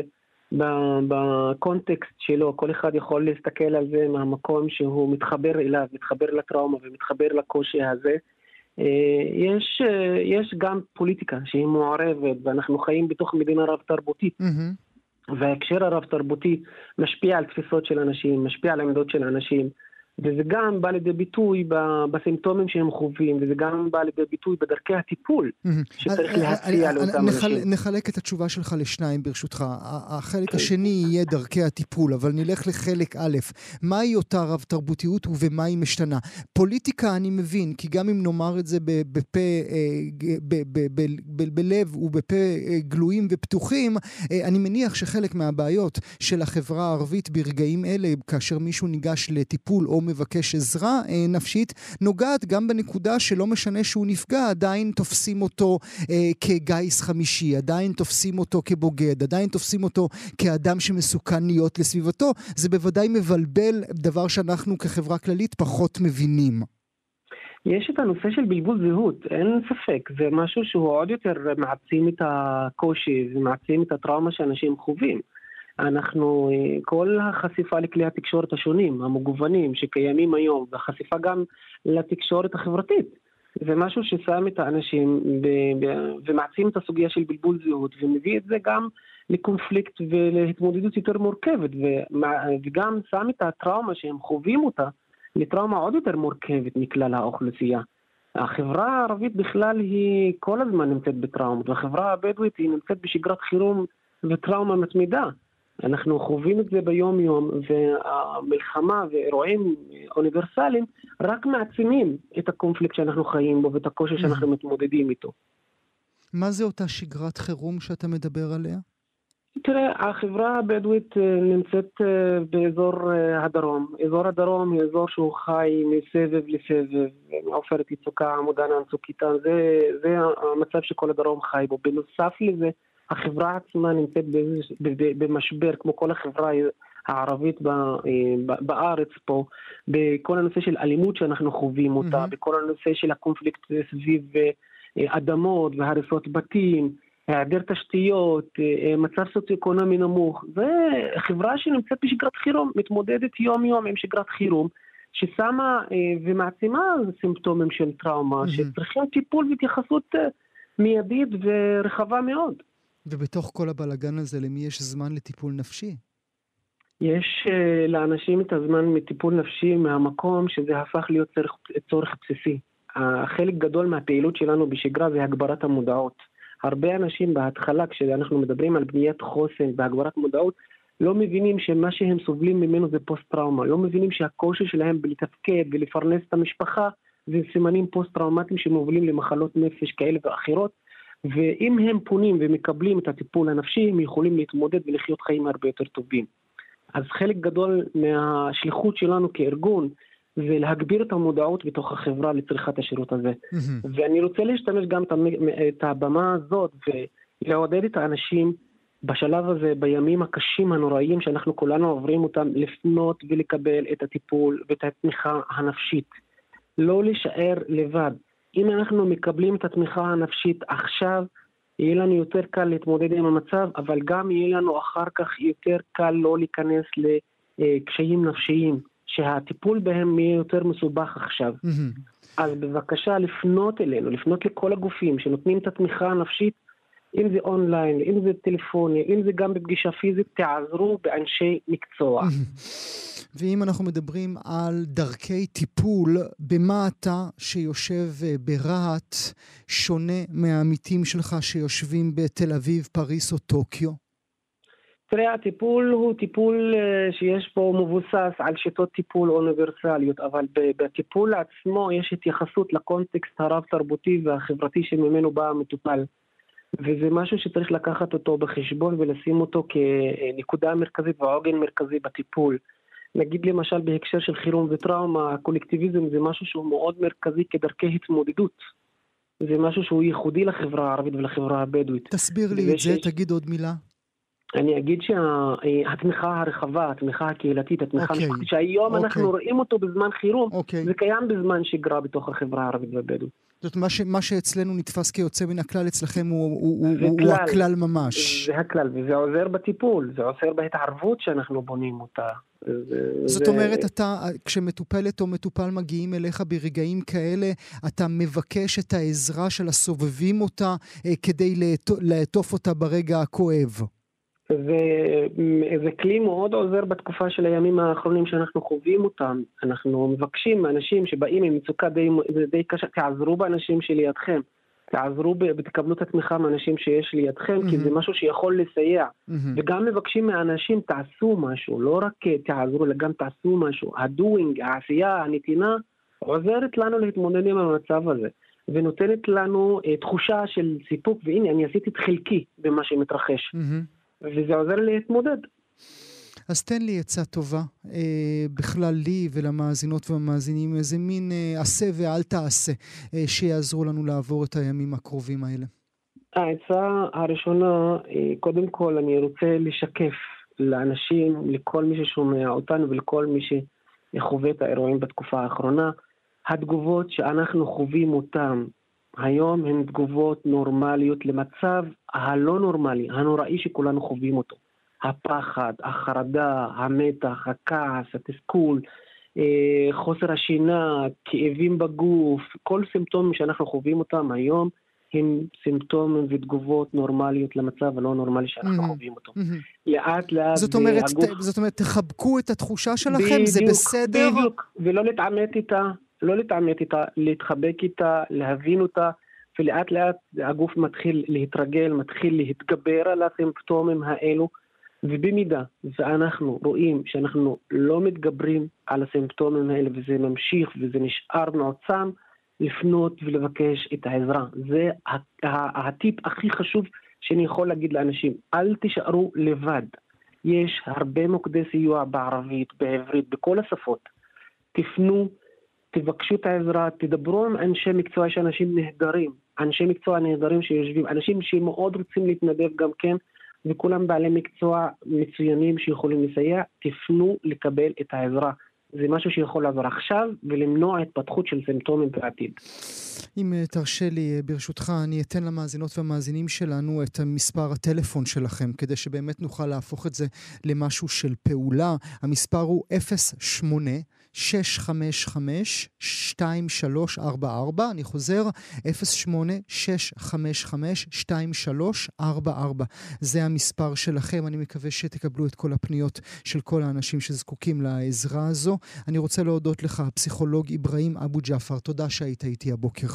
בקונטקסט שלו, כל אחד יכול להסתכל על זה מהמקום שהוא מתחבר אליו, מתחבר לטראומה ומתחבר לקושי הזה. אה, יש, יש גם פוליטיקה שהיא מעורבת, ואנחנו חיים בתוך מדינה רב-תרבותית. Mm-hmm. וההקשר הרב-תרבותי משפיע על תפיסות של אנשים, משפיע על עמדות של אנשים. וזה גם בא לידי ביטוי בסימפטומים שהם חווים, וזה גם בא לידי ביטוי בדרכי הטיפול שצריך להציע לאותם אנשים. נחלק את התשובה שלך לשניים ברשותך. החלק. השני יהיה דרכי הטיפול, אבל נלך לחלק א', מהי אותה רב-תרבותיות ובמה היא משתנה? פוליטיקה אני מבין, כי גם אם נאמר את זה בפה, אה, בלב ובפה אה, גלויים ופתוחים, אה, אני מניח שחלק מהבעיות של החברה הערבית ברגעים אלה, כאשר מישהו ניגש לטיפול או מבקש עזרה אה, נפשית, נוגעת גם בנקודה שלא משנה שהוא נפגע, עדיין תופסים אותו אה, כגיס חמישי, עדיין תופסים אותו כבוגד, עדיין תופסים אותו כאדם שמסוכן להיות לסביבתו. זה בוודאי מבלבל דבר שאנחנו כחברה כללית פחות מבינים. יש את הנושא של בלבול זהות, אין ספק, זה משהו שהוא עוד יותר מעצים את הקושי ומעצים את הטראומה שאנשים חווים. אנחנו, אה, כל החשיפה לכלי התקשורת השונים, המגוונים, שקיימים היום, והחשיפה גם לתקשורת החברתית, זה משהו ששם את האנשים ב- ב- ומעצים את הסוגיה של בלבול זהות, ומביא את זה גם לקונפליקט ולהתמודדות יותר מורכבת, וגם שם את הטראומה שהם חווים אותה לטראומה עוד יותר מורכבת מכלל האוכלוסייה. החברה הערבית בכלל היא כל הזמן נמצאת בטראומות, והחברה הבדואית היא נמצאת בשגרת חירום וטראומה מתמידה. אנחנו חווים את זה ביום-יום, והמלחמה ואירועים אוניברסליים רק מעצימים את הקונפליקט שאנחנו חיים בו ואת הקושי שאנחנו מתמודדים איתו. מה זה אותה שגרת חירום שאתה מדבר עליה? תראה, החברה הבדואית אה, נמצאת אה, באזור אה, הדרום. אזור הדרום הוא אזור שהוא חי מסבב לסבב, מעופרת יצוקה, עמודן צוק איתן, זה, זה המצב שכל הדרום חי בו. בנוסף לזה, החברה עצמה נמצאת במשבר, כמו כל החברה הערבית בארץ פה, בכל הנושא של אלימות שאנחנו חווים אותה, mm-hmm. בכל הנושא של הקונפליקט סביב אדמות והריסות בתים. היעדר תשתיות, אה, מצב סוציו-אקונומי נמוך. זה חברה שנמצאת בשגרת חירום, מתמודדת יום-יום עם שגרת חירום, ששמה אה, ומעצימה סימפטומים של טראומה, mm-hmm. שצריכים טיפול והתייחסות אה, מיידית ורחבה מאוד. ובתוך כל הבלגן הזה, למי יש זמן לטיפול נפשי? יש לאנשים את הזמן מטיפול נפשי מהמקום שזה הפך להיות צורך, צורך בסיסי. חלק גדול מהפעילות שלנו בשגרה זה הגברת המודעות. הרבה אנשים בהתחלה, כשאנחנו מדברים על בניית חוסן והגברת מודעות, לא מבינים שמה שהם סובלים ממנו זה פוסט-טראומה, לא מבינים שהקושי שלהם בלתפקד ולפרנס את המשפחה זה סימנים פוסט-טראומטיים שמובילים למחלות נפש כאלה ואחרות, ואם הם פונים ומקבלים את הטיפול הנפשי, הם יכולים להתמודד ולחיות חיים הרבה יותר טובים. אז חלק גדול מהשליחות שלנו כארגון ולהגביר את המודעות בתוך החברה לצריכת השירות הזה. Mm-hmm. ואני רוצה להשתמש גם את הבמה הזאת ולעודד את האנשים בשלב הזה, בימים הקשים הנוראים שאנחנו כולנו עוברים אותם, לפנות ולקבל את הטיפול ואת התמיכה הנפשית. לא להישאר לבד. אם אנחנו מקבלים את התמיכה הנפשית עכשיו, יהיה לנו יותר קל להתמודד עם המצב, אבל גם יהיה לנו אחר כך יותר קל לא להיכנס לקשיים נפשיים. שהטיפול בהם יהיה יותר מסובך עכשיו. Mm-hmm. אז בבקשה לפנות אלינו, לפנות לכל הגופים שנותנים את התמיכה הנפשית, אם זה אונליין, אם זה טלפוני, אם זה גם בפגישה פיזית, תעזרו באנשי מקצוע. ואם אנחנו מדברים על דרכי טיפול, במה אתה שיושב אה, ברהט שונה מהעמיתים שלך שיושבים בתל אביב, פריס או טוקיו? תראה, הטיפול הוא טיפול אה, שיש פה מבוסס על שיטות טיפול אוניברסליות, אבל בטיפול עצמו יש התייחסות לקונטקסט הרב-תרבותי והחברתי שממנו בא המטופל. וזה משהו שצריך לקחת אותו בחשבון ולשים אותו כנקודה מרכזית ועוגן מרכזי בטיפול. נגיד למשל בהקשר של חירום וטראומה, הקולקטיביזם זה משהו שהוא מאוד מרכזי כדרכי התמודדות. זה משהו שהוא ייחודי לחברה הערבית ולחברה הבדואית. תסביר לי את זה, תגיד עוד מילה. אני אגיד שהתמיכה הרחבה, התמיכה הקהילתית, התמיכה okay. אוקיי. המשפחתית, שהיום okay. אנחנו אוקיי. רואים אותו בזמן חירום, okay. אוקיי. זה קיים בזמן שגרה בתוך החברה הערבית והבדואית. זאת אומרת, מה, מה שאצלנו נתפס כיוצא מן הכלל, אצלכם הוא, הוא, הוא, הוא הכלל ממש. זה הכלל, וזה עוזר בטיפול, זה עוזר בהתערבות שאנחנו בונים אותה. זאת זה... אומרת, אתה, כשמטופלת או מטופל מגיעים אליך ברגעים כאלה, אתה מבקש את העזרה של הסובבים אותה אה, כדי לעטוף אותה ברגע הכואב. וזה כלי מאוד עוזר בתקופה של הימים האחרונים שאנחנו חווים אותם. אנחנו מבקשים מאנשים שבאים עם מצוקה די, די קשה, תעזרו באנשים שלידכם. תעזרו ותקבלו את התמיכה מאנשים שיש לידכם, mm-hmm. כי זה משהו שיכול לסייע. Mm-hmm. וגם מבקשים מאנשים, תעשו משהו, לא רק תעזרו, אלא גם תעשו משהו. הדוינג, העשייה, הנתינה, עוזרת לנו להתמודד עם המצב הזה. ונותנת לנו uh, תחושה של סיפוק, והנה, אני עשיתי את חלקי במה שמתרחש. Mm-hmm. וזה עוזר לי להתמודד. אז תן לי עצה טובה, אה, בכלל לי ולמאזינות והמאזינים, איזה מין אה, עשה ואל תעשה, אה, שיעזרו לנו לעבור את הימים הקרובים האלה. העצה הראשונה, אה, קודם כל אני רוצה לשקף לאנשים, לכל מי ששומע אותנו ולכל מי שחווה את האירועים בתקופה האחרונה, התגובות שאנחנו חווים אותן היום הן תגובות נורמליות למצב הלא נורמלי, הנוראי שכולנו חווים אותו. הפחד, החרדה, המתח, הכעס, התסכול, אה, חוסר השינה, כאבים בגוף, כל סימפטומים שאנחנו חווים אותם היום הם סימפטומים ותגובות נורמליות למצב הלא נורמלי שאנחנו mm-hmm. חווים אותו. Mm-hmm. לאט לאט... זאת אומרת, הגוף... זאת אומרת, תחבקו את התחושה שלכם, בדיוק, זה בסדר? בדיוק, ולא להתעמת איתה, לא להתעמת איתה, להתחבק איתה, להבין אותה, ולאט לאט הגוף מתחיל להתרגל, מתחיל להתגבר על הסימפטומים האלו, ובמידה ואנחנו רואים שאנחנו לא מתגברים על הסימפטומים האלה וזה ממשיך וזה נשאר מעוצם, לפנות ולבקש את העזרה. זה הטיפ הכי חשוב שאני יכול להגיד לאנשים, אל תישארו לבד. יש הרבה מוקדי סיוע בערבית, בעברית, בכל השפות. תפנו, תבקשו את העזרה, תדברו עם אנשי מקצוע, יש אנשים נהדרים, אנשי מקצוע נהדרים שיושבים, אנשים שמאוד רוצים להתנדב גם כן, וכולם בעלי מקצוע מצוינים שיכולים לסייע, תפנו לקבל את העזרה. זה משהו שיכול לעזור עכשיו ולמנוע התפתחות של סימפטומים בעתיד. אם אה, תרשה לי, אה, ברשותך, אני אתן למאזינות והמאזינים שלנו את מספר הטלפון שלכם, כדי שבאמת נוכל להפוך את זה למשהו של פעולה. המספר הוא 08 655-2344, אני חוזר, 08-655-2344. זה המספר שלכם, אני מקווה שתקבלו את כל הפניות של כל האנשים שזקוקים לעזרה הזו. אני רוצה להודות לך, הפסיכולוג אברהים אבו ג'עפר, תודה שהיית איתי הבוקר.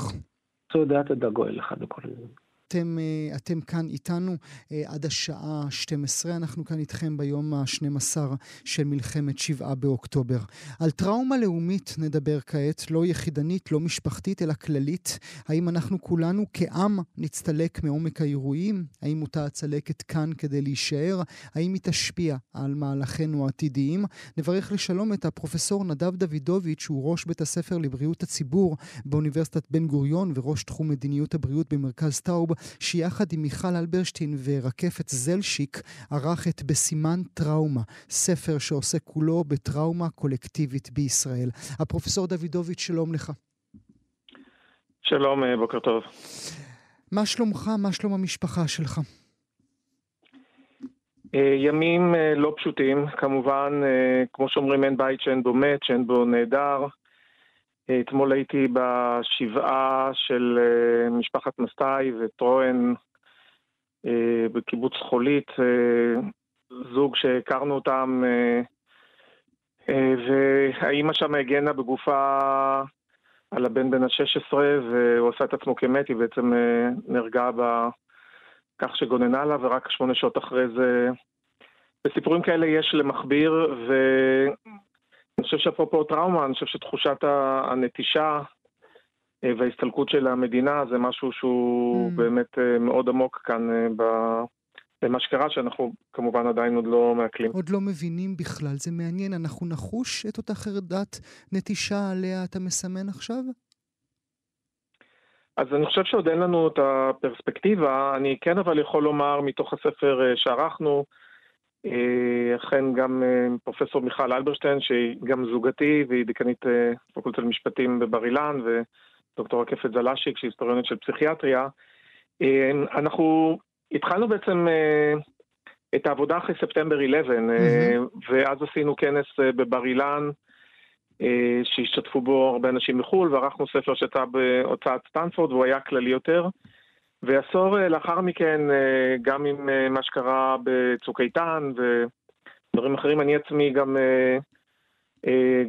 תודה, תודה גואל לך בכל זאת. אתם, אה, אתם כאן איתנו אה, עד השעה 12, אנחנו כאן איתכם ביום ה-12 של מלחמת 7 באוקטובר. על טראומה לאומית נדבר כעת, לא יחידנית, לא משפחתית, אלא כללית. האם אנחנו כולנו כעם נצטלק מעומק האירועים? האם אותה הצלקת כאן כדי להישאר? האם היא תשפיע על מהלכינו העתידיים? נברך לשלום את הפרופסור נדב דוידוביץ', שהוא ראש בית הספר לבריאות הציבור באוניברסיטת בן גוריון וראש תחום מדיניות הבריאות במרכז טאוב. שיחד עם מיכל אלברשטיין ורקפת זלשיק ערך את בסימן טראומה, ספר שעוסק כולו בטראומה קולקטיבית בישראל. הפרופסור דוידוביץ', שלום לך. שלום, אה, בוקר טוב. מה שלומך? מה שלום המשפחה שלך? אה, ימים אה, לא פשוטים, כמובן, כמו שאומרים, אין בית שאין בו מת, שאין בו נהדר. אתמול הייתי בשבעה של אה, משפחת מסטאי וטרואן אה, בקיבוץ חולית, אה, זוג שהכרנו אותם, והאימא שם הגנה בגופה על הבן בן ה-16 והוא עשה את עצמו כמת, היא בעצם נהרגה בכך שגוננה עליו ורק שמונה שעות אחרי זה בסיפורים כאלה יש למכביר. אני חושב שאפרופו טראומה, אני חושב שתחושת הנטישה אה, וההסתלקות של המדינה זה משהו שהוא mm. באמת אה, מאוד עמוק כאן אה, במה שקרה, שאנחנו כמובן עדיין עוד לא מעכלים. עוד לא מבינים בכלל, זה מעניין. אנחנו נחוש את אותה חרדת נטישה עליה אתה מסמן עכשיו? אז אני חושב שעוד אין לנו את הפרספקטיבה. אני כן אבל יכול לומר מתוך הספר שערכנו, אכן גם אה, פרופסור מיכל אלברשטיין, שהיא גם זוגתי והיא דיקנית אה, פקולטה למשפטים בבר אילן, ודוקטור רקפת זלשיק, שהיא היסטוריונית של פסיכיאטריה. אנחנו התחלנו בעצם את העבודה אחרי ספטמבר 11, mm-hmm. ואז עשינו כנס בבר אילן, שהשתתפו בו הרבה אנשים מחו"ל, וערכנו ספר שיצא בהוצאת סטנפורד, והוא היה כללי יותר. ועשור אה, לאחר מכן, אה, גם עם אה, מה שקרה בצוק איתן ודברים אחרים, אני עצמי גם,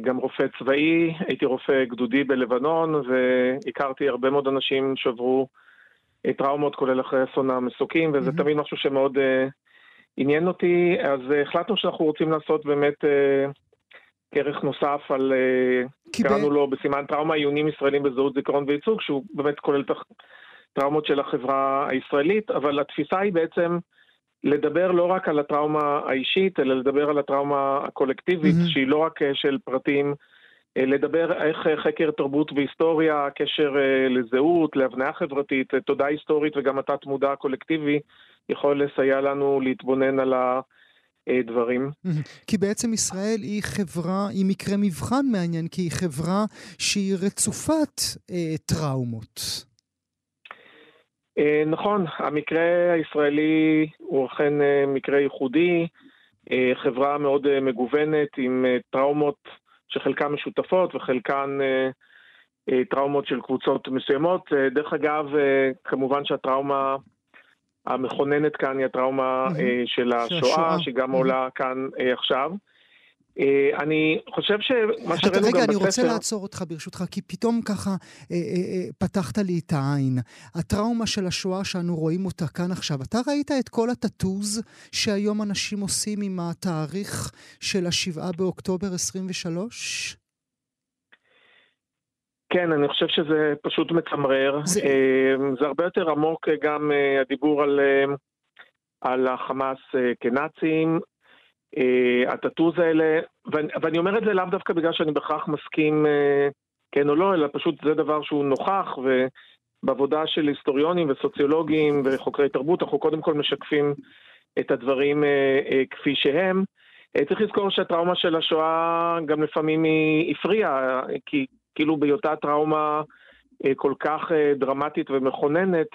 גם רופא צבאי, הייתי רופא גדודי בלבנון, והכרתי הרבה מאוד אנשים שעברו טראומות, כולל אחרי אסון המסוקים, וזה mm-hmm. תמיד משהו שמאוד עניין אותי. אז החלטנו שאנחנו רוצים לעשות באמת כרך נוסף על, קראנו ב... לו בסימן טראומה עיונים ישראלים בזהות זיכרון וייצוג, שהוא באמת כולל תח... טראומות של החברה הישראלית, אבל התפיסה היא בעצם לדבר לא רק על הטראומה האישית, אלא לדבר על הטראומה הקולקטיבית, mm-hmm. שהיא לא רק אה, של פרטים, אה, לדבר איך אה, חקר תרבות והיסטוריה, קשר לזהות, להבניה חברתית, תודעה היסטורית וגם התת מודע הקולקטיבי יכול לסייע לנו להתבונן על ה... דברים. כי בעצם ישראל היא חברה, היא מקרה מבחן מעניין, כי היא חברה שהיא רצופת אה, טראומות. אה, נכון, המקרה הישראלי הוא אכן אה, מקרה ייחודי, אה, חברה מאוד מגוונת עם טראומות שחלקן משותפות וחלקן טראומות של קבוצות מסוימות. דרך אגב, כמובן שהטראומה המכוננת כאן היא הטראומה של השואה, שגם עולה כאן עכשיו. אה, אני חושב שמה שראינו גם בספר... רגע, אני רוצה לעצור אותך ברשותך, כי פתאום ככה אה, אה, פתחת לי את העין. הטראומה של השואה שאנו רואים אותה כאן עכשיו, אתה ראית את כל הטאטוז שהיום אנשים עושים עם התאריך של השבעה באוקטובר 23? כן, אני חושב שזה פשוט מצמרר. זה, זה הרבה יותר עמוק גם הדיבור על, על החמאס כנאצים. Uh, הטאטוז האלה, ואני, ואני אומר את זה לאו דווקא בגלל שאני בהכרח מסכים uh, כן או לא, אלא פשוט זה דבר שהוא נוכח, ובעבודה של היסטוריונים וסוציולוגים וחוקרי תרבות, אנחנו קודם כל משקפים את הדברים uh, כפי שהם. צריך לזכור שהטראומה של השואה גם לפעמים היא הפריעה, כי כאילו בהיותה טראומה כל כך דרמטית ומכוננת,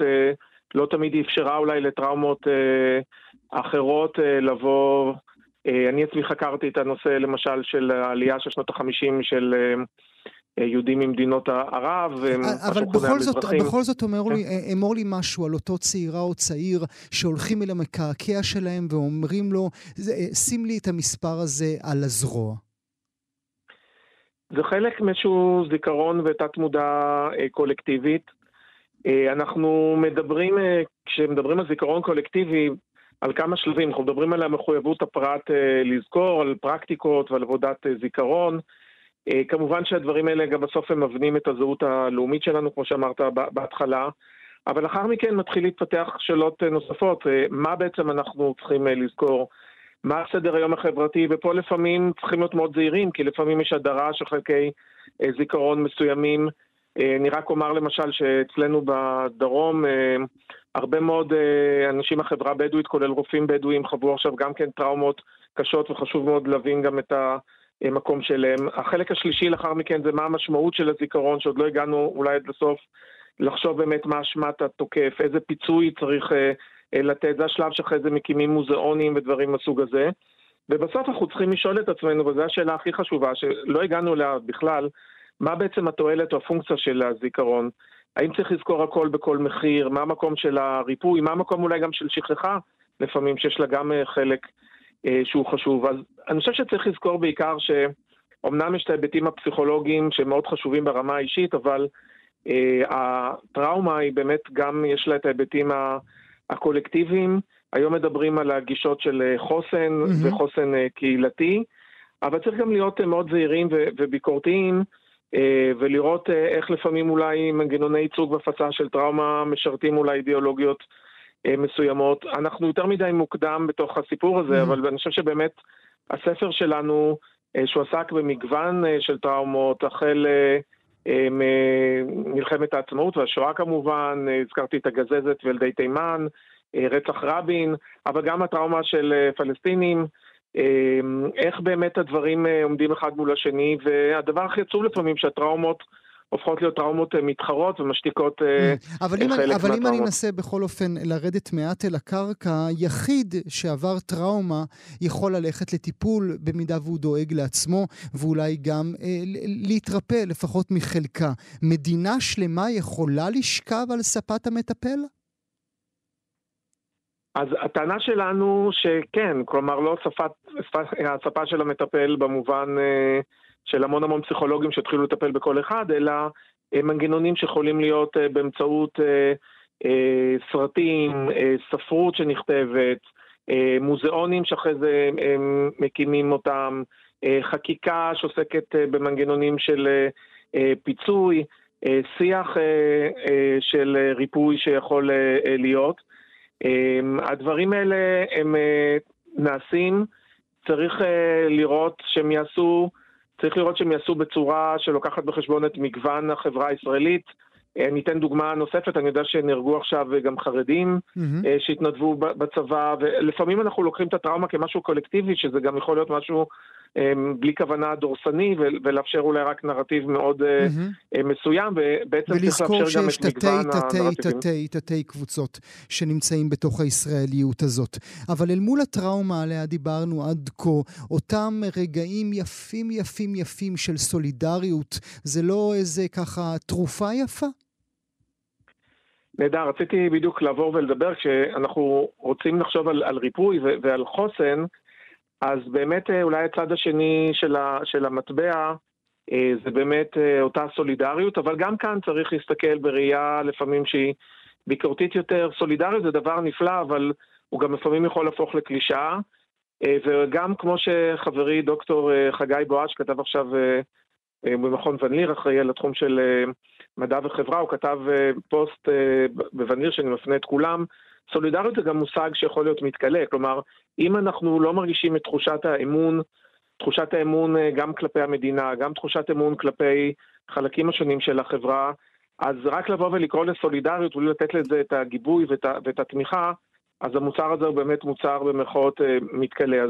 לא תמיד היא אפשרה אולי לטראומות אחרות לבוא אה, אני עצמי חקרתי את הנושא למשל של העלייה של שנות החמישים של אה, יהודים ממדינות ערב, אבל בכל זאת, בכל זאת אומר לי, כן. אמור לי משהו על אותו צעירה או צעיר שהולכים אל המקעקע שלהם ואומרים לו, שים לי את המספר הזה על הזרוע. זה חלק מאיזשהו זיכרון ותת מודע אה, קולקטיבית. אנחנו מדברים, כשמדברים על זיכרון קולקטיבי, על כמה שלבים. אנחנו מדברים על המחויבות הפרט אה, לזכור, על פרקטיקות ועל עבודת אה, זיכרון. אה, כמובן שהדברים האלה גם בסוף הם מבנים את הזהות הלאומית שלנו, כמו שאמרת בהתחלה. אבל לאחר מכן מתחיל להתפתח שאלות נוספות. מה בעצם אנחנו צריכים לזכור? מה סדר היום החברתי? ופה לפעמים צריכים להיות מאוד זהירים, כי לפעמים יש הדרה של חלקי זיכרון מסוימים. אני רק אומר למשל שאצלנו בדרום הרבה מאוד אה, אנשים מהחברה הבדואית, כולל רופאים בדואים, חוו עכשיו גם כן טראומות קשות, וחשוב מאוד להבין גם את המקום שלהם. החלק השלישי לאחר מכן זה מה המשמעות של הזיכרון, שעוד לא הגענו אולי עד לסוף, לחשוב באמת מה אשמת התוקף, איזה פיצוי צריך אה, אה, לתת, זה השלב שאחרי זה מקימים מוזיאונים ודברים מהסוג הזה. ובסוף אנחנו צריכים לשאול את עצמנו, וזו השאלה הכי חשובה, שלא הגענו אליה בכלל, מה בעצם התועלת או הפונקציה של הזיכרון. האם צריך לזכור הכל בכל מחיר? מה המקום של הריפוי? מה המקום אולי גם של שכחה לפעמים, שיש לה גם אה, חלק אה, שהוא חשוב. אז אני חושב שצריך לזכור בעיקר שאומנם יש את ההיבטים הפסיכולוגיים שמאוד חשובים ברמה האישית, אבל אה, הטראומה היא באמת גם, יש לה את ההיבטים הקולקטיביים. היום מדברים על הגישות של חוסן mm-hmm. וחוסן אה, קהילתי, אבל צריך גם להיות אה, מאוד זהירים וביקורתיים. אה, ולראות אה, איך לפעמים אולי מנגנוני ייצוג והפצה של טראומה משרתים אולי אידיאולוגיות אה, מסוימות. אנחנו יותר מדי מוקדם בתוך הסיפור הזה, mm-hmm. אבל אני חושב שבאמת הספר שלנו, שהוא עסק במגוון של טראומות, החל ממלחמת העצמאות והשואה כמובן, הזכרתי את הגזזת וילדי תימן, רצח רבין, אבל גם הטראומה של פלסטינים. אמ, איך באמת הדברים אה, עומדים אחד מול השני, והדבר הכי עצוב לפעמים שהטראומות הופכות להיות טראומות אה, מתחרות ומשתיקות אה. אבל חלק מהטראומות. אבל אם אני אנסה בכל אופן לרדת מעט אל הקרקע, יחיד שעבר טראומה יכול ללכת לטיפול במידה והוא דואג לעצמו, ואולי גם אה, להתרפא לפחות מחלקה. מדינה שלמה יכולה לשכב על ספת המטפל? אז הטענה שלנו שכן, כלומר לא השפה של המטפל במובן אה, של המון המון פסיכולוגים שהתחילו לטפל בכל אחד, אלא אה, מנגנונים שיכולים להיות אה, באמצעות סרטים, ספרות שנכתבת, מוזיאונים שאחרי זה מקימים אותם, חקיקה שעוסקת במנגנונים של פיצוי, שיח של ריפוי שיכול להיות. אמ, הדברים האלה הם אה, נעשים, צריך אה, לראות שהם יעשו, צריך לראות שהם יעשו בצורה שלוקחת בחשבון את מגוון החברה הישראלית. אה, אני אתן דוגמה נוספת, אני יודע שנהרגו עכשיו גם חרדים mm-hmm. שהתנדבו בצבא, ולפעמים אנחנו לוקחים את הטראומה כמשהו קולקטיבי, שזה גם יכול להיות משהו בלי כוונה דורסני, ולאפשר אולי רק נרטיב מאוד mm-hmm. מסוים, ובעצם צריך לאפשר גם את מגוון הנרטיבים. ולזכור שיש תתי תתי תתי קבוצות שנמצאים בתוך הישראליות הזאת. אבל אל מול הטראומה עליה דיברנו עד כה, אותם רגעים יפים יפים יפים של סולידריות, זה לא איזה ככה תרופה יפה? נהדר, רציתי בדיוק לעבור ולדבר, כשאנחנו רוצים לחשוב על, על ריפוי ועל חוסן, אז באמת אולי הצד השני של, ה, של המטבע זה באמת אותה סולידריות, אבל גם כאן צריך להסתכל בראייה לפעמים שהיא ביקורתית יותר. סולידריות זה דבר נפלא, אבל הוא גם לפעמים יכול להפוך לקלישאה. וגם כמו שחברי דוקטור חגי בואש כתב עכשיו במכון ון ליר, אחראי על התחום של מדע וחברה, הוא כתב פוסט בוון ליר שאני מפנה את כולם. סולידריות זה גם מושג שיכול להיות מתכלה, כלומר, אם אנחנו לא מרגישים את תחושת האמון, תחושת האמון גם כלפי המדינה, גם תחושת אמון כלפי חלקים השונים של החברה, אז רק לבוא ולקרוא לסולידריות ולתת לזה את הגיבוי ואת, ואת התמיכה, אז המוצר הזה הוא באמת מוצר במרכאות מתכלה. אז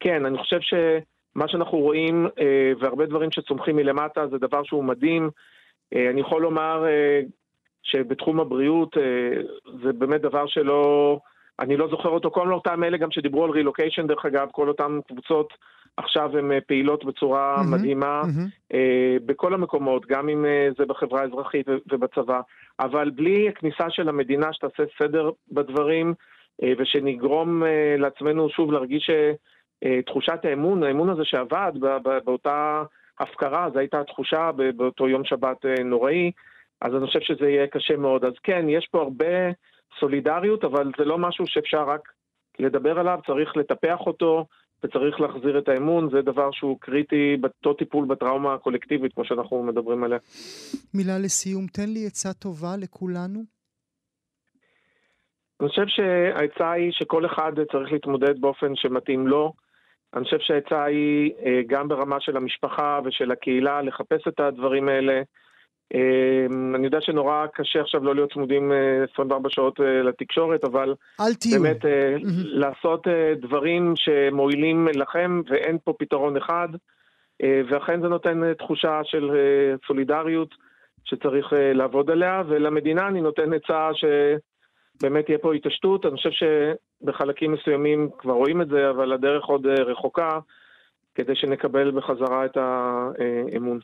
כן, אני חושב שמה שאנחנו רואים, והרבה דברים שצומחים מלמטה, זה דבר שהוא מדהים. אני יכול לומר שבתחום הבריאות זה באמת דבר שלא, אני לא זוכר אותו, כל אותם אלה גם שדיברו על רילוקיישן דרך אגב, כל אותן קבוצות עכשיו הן פעילות בצורה mm-hmm, מדהימה mm-hmm. בכל המקומות, גם אם זה בחברה האזרחית ובצבא, אבל בלי הכניסה של המדינה שתעשה סדר בדברים ושנגרום לעצמנו שוב להרגיש תחושת האמון, האמון הזה שעבד באותה הפקרה, זו הייתה התחושה באותו יום שבת נוראי, אז אני חושב שזה יהיה קשה מאוד. אז כן, יש פה הרבה סולידריות, אבל זה לא משהו שאפשר רק לדבר עליו, צריך לטפח אותו וצריך להחזיר את האמון, זה דבר שהוא קריטי באותו טיפול בטראומה הקולקטיבית, כמו שאנחנו מדברים עליה. מילה לסיום, תן לי עצה טובה לכולנו. אני חושב שהעצה היא שכל אחד צריך להתמודד באופן שמתאים לו. אני חושב שהעצה היא גם ברמה של המשפחה ושל הקהילה לחפש את הדברים האלה. אני יודע שנורא קשה עכשיו לא להיות צמודים 24 שעות לתקשורת, אבל אל תהיו. באמת mm-hmm. לעשות דברים שמועילים לכם ואין פה פתרון אחד, ואכן זה נותן תחושה של סולידריות שצריך לעבוד עליה, ולמדינה אני נותן עצה ש... באמת תהיה פה התעשתות, אני חושב שבחלקים מסוימים כבר רואים את זה, אבל הדרך עוד רחוקה כדי שנקבל בחזרה את האמון.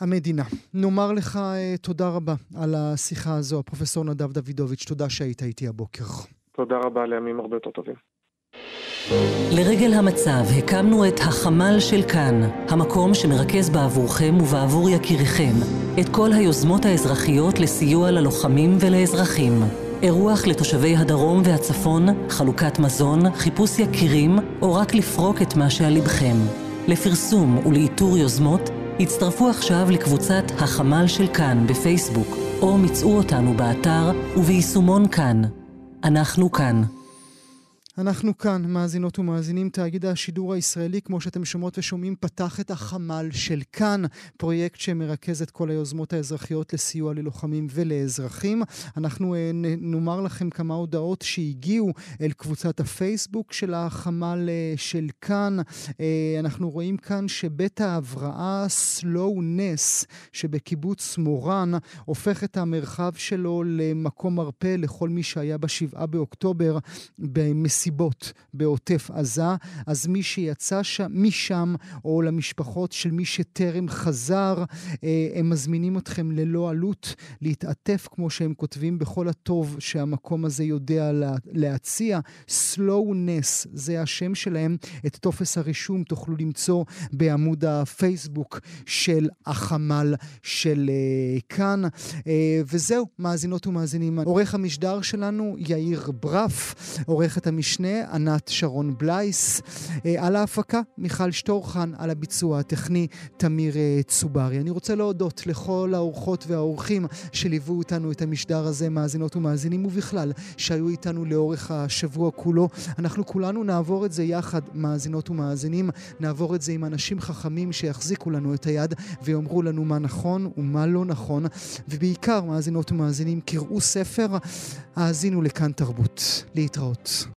המדינה. נאמר לך תודה רבה על השיחה הזו, הפרופסור נדב דוידוביץ', תודה שהיית איתי הבוקר. תודה רבה לימים הרבה יותר טובים. לרגל המצב הקמנו את החמ"ל של כאן, המקום שמרכז בעבורכם ובעבור יקיריכם את כל היוזמות האזרחיות לסיוע ללוחמים ולאזרחים. אירוח לתושבי הדרום והצפון, חלוקת מזון, חיפוש יקירים, או רק לפרוק את מה שעל לבכם. לפרסום ולאיתור יוזמות, הצטרפו עכשיו לקבוצת החמ"ל של כאן בפייסבוק, או מצאו אותנו באתר וביישומון כאן. אנחנו כאן. אנחנו כאן, מאזינות ומאזינים, תאגיד השידור הישראלי, כמו שאתם שומעות ושומעים, פתח את החמ"ל של כאן, פרויקט שמרכז את כל היוזמות האזרחיות לסיוע ללוחמים ולאזרחים. אנחנו אה, נאמר לכם כמה הודעות שהגיעו אל קבוצת הפייסבוק של החמ"ל אה, של כאן. אה, אנחנו רואים כאן שבית ההבראה סלואו-נס שבקיבוץ מורן הופך את המרחב שלו למקום מרפא לכל מי שהיה בשבעה באוקטובר במסיבות. מסיבות בעוטף עזה, אז מי שיצא שם, משם, או למשפחות של מי שטרם חזר, אה, הם מזמינים אתכם ללא עלות להתעטף, כמו שהם כותבים, בכל הטוב שהמקום הזה יודע לה, להציע. Slowness, זה השם שלהם. את טופס הרישום תוכלו למצוא בעמוד הפייסבוק של החמ"ל של uh, כאן. Uh, וזהו, מאזינות ומאזינים. עורך המשדר שלנו, יאיר ברף, עורכת המשנה. המשנה ענת שרון בלייס, אה, על ההפקה מיכל שטורחן, על הביצוע הטכני תמיר אה, צוברי. אני רוצה להודות לכל האורחות והאורחים שליוו אותנו את המשדר הזה, מאזינות ומאזינים, ובכלל, שהיו איתנו לאורך השבוע כולו. אנחנו כולנו נעבור את זה יחד, מאזינות ומאזינים, נעבור את זה עם אנשים חכמים שיחזיקו לנו את היד ויאמרו לנו מה נכון ומה לא נכון, ובעיקר, מאזינות ומאזינים, קראו ספר, האזינו לכאן תרבות. להתראות.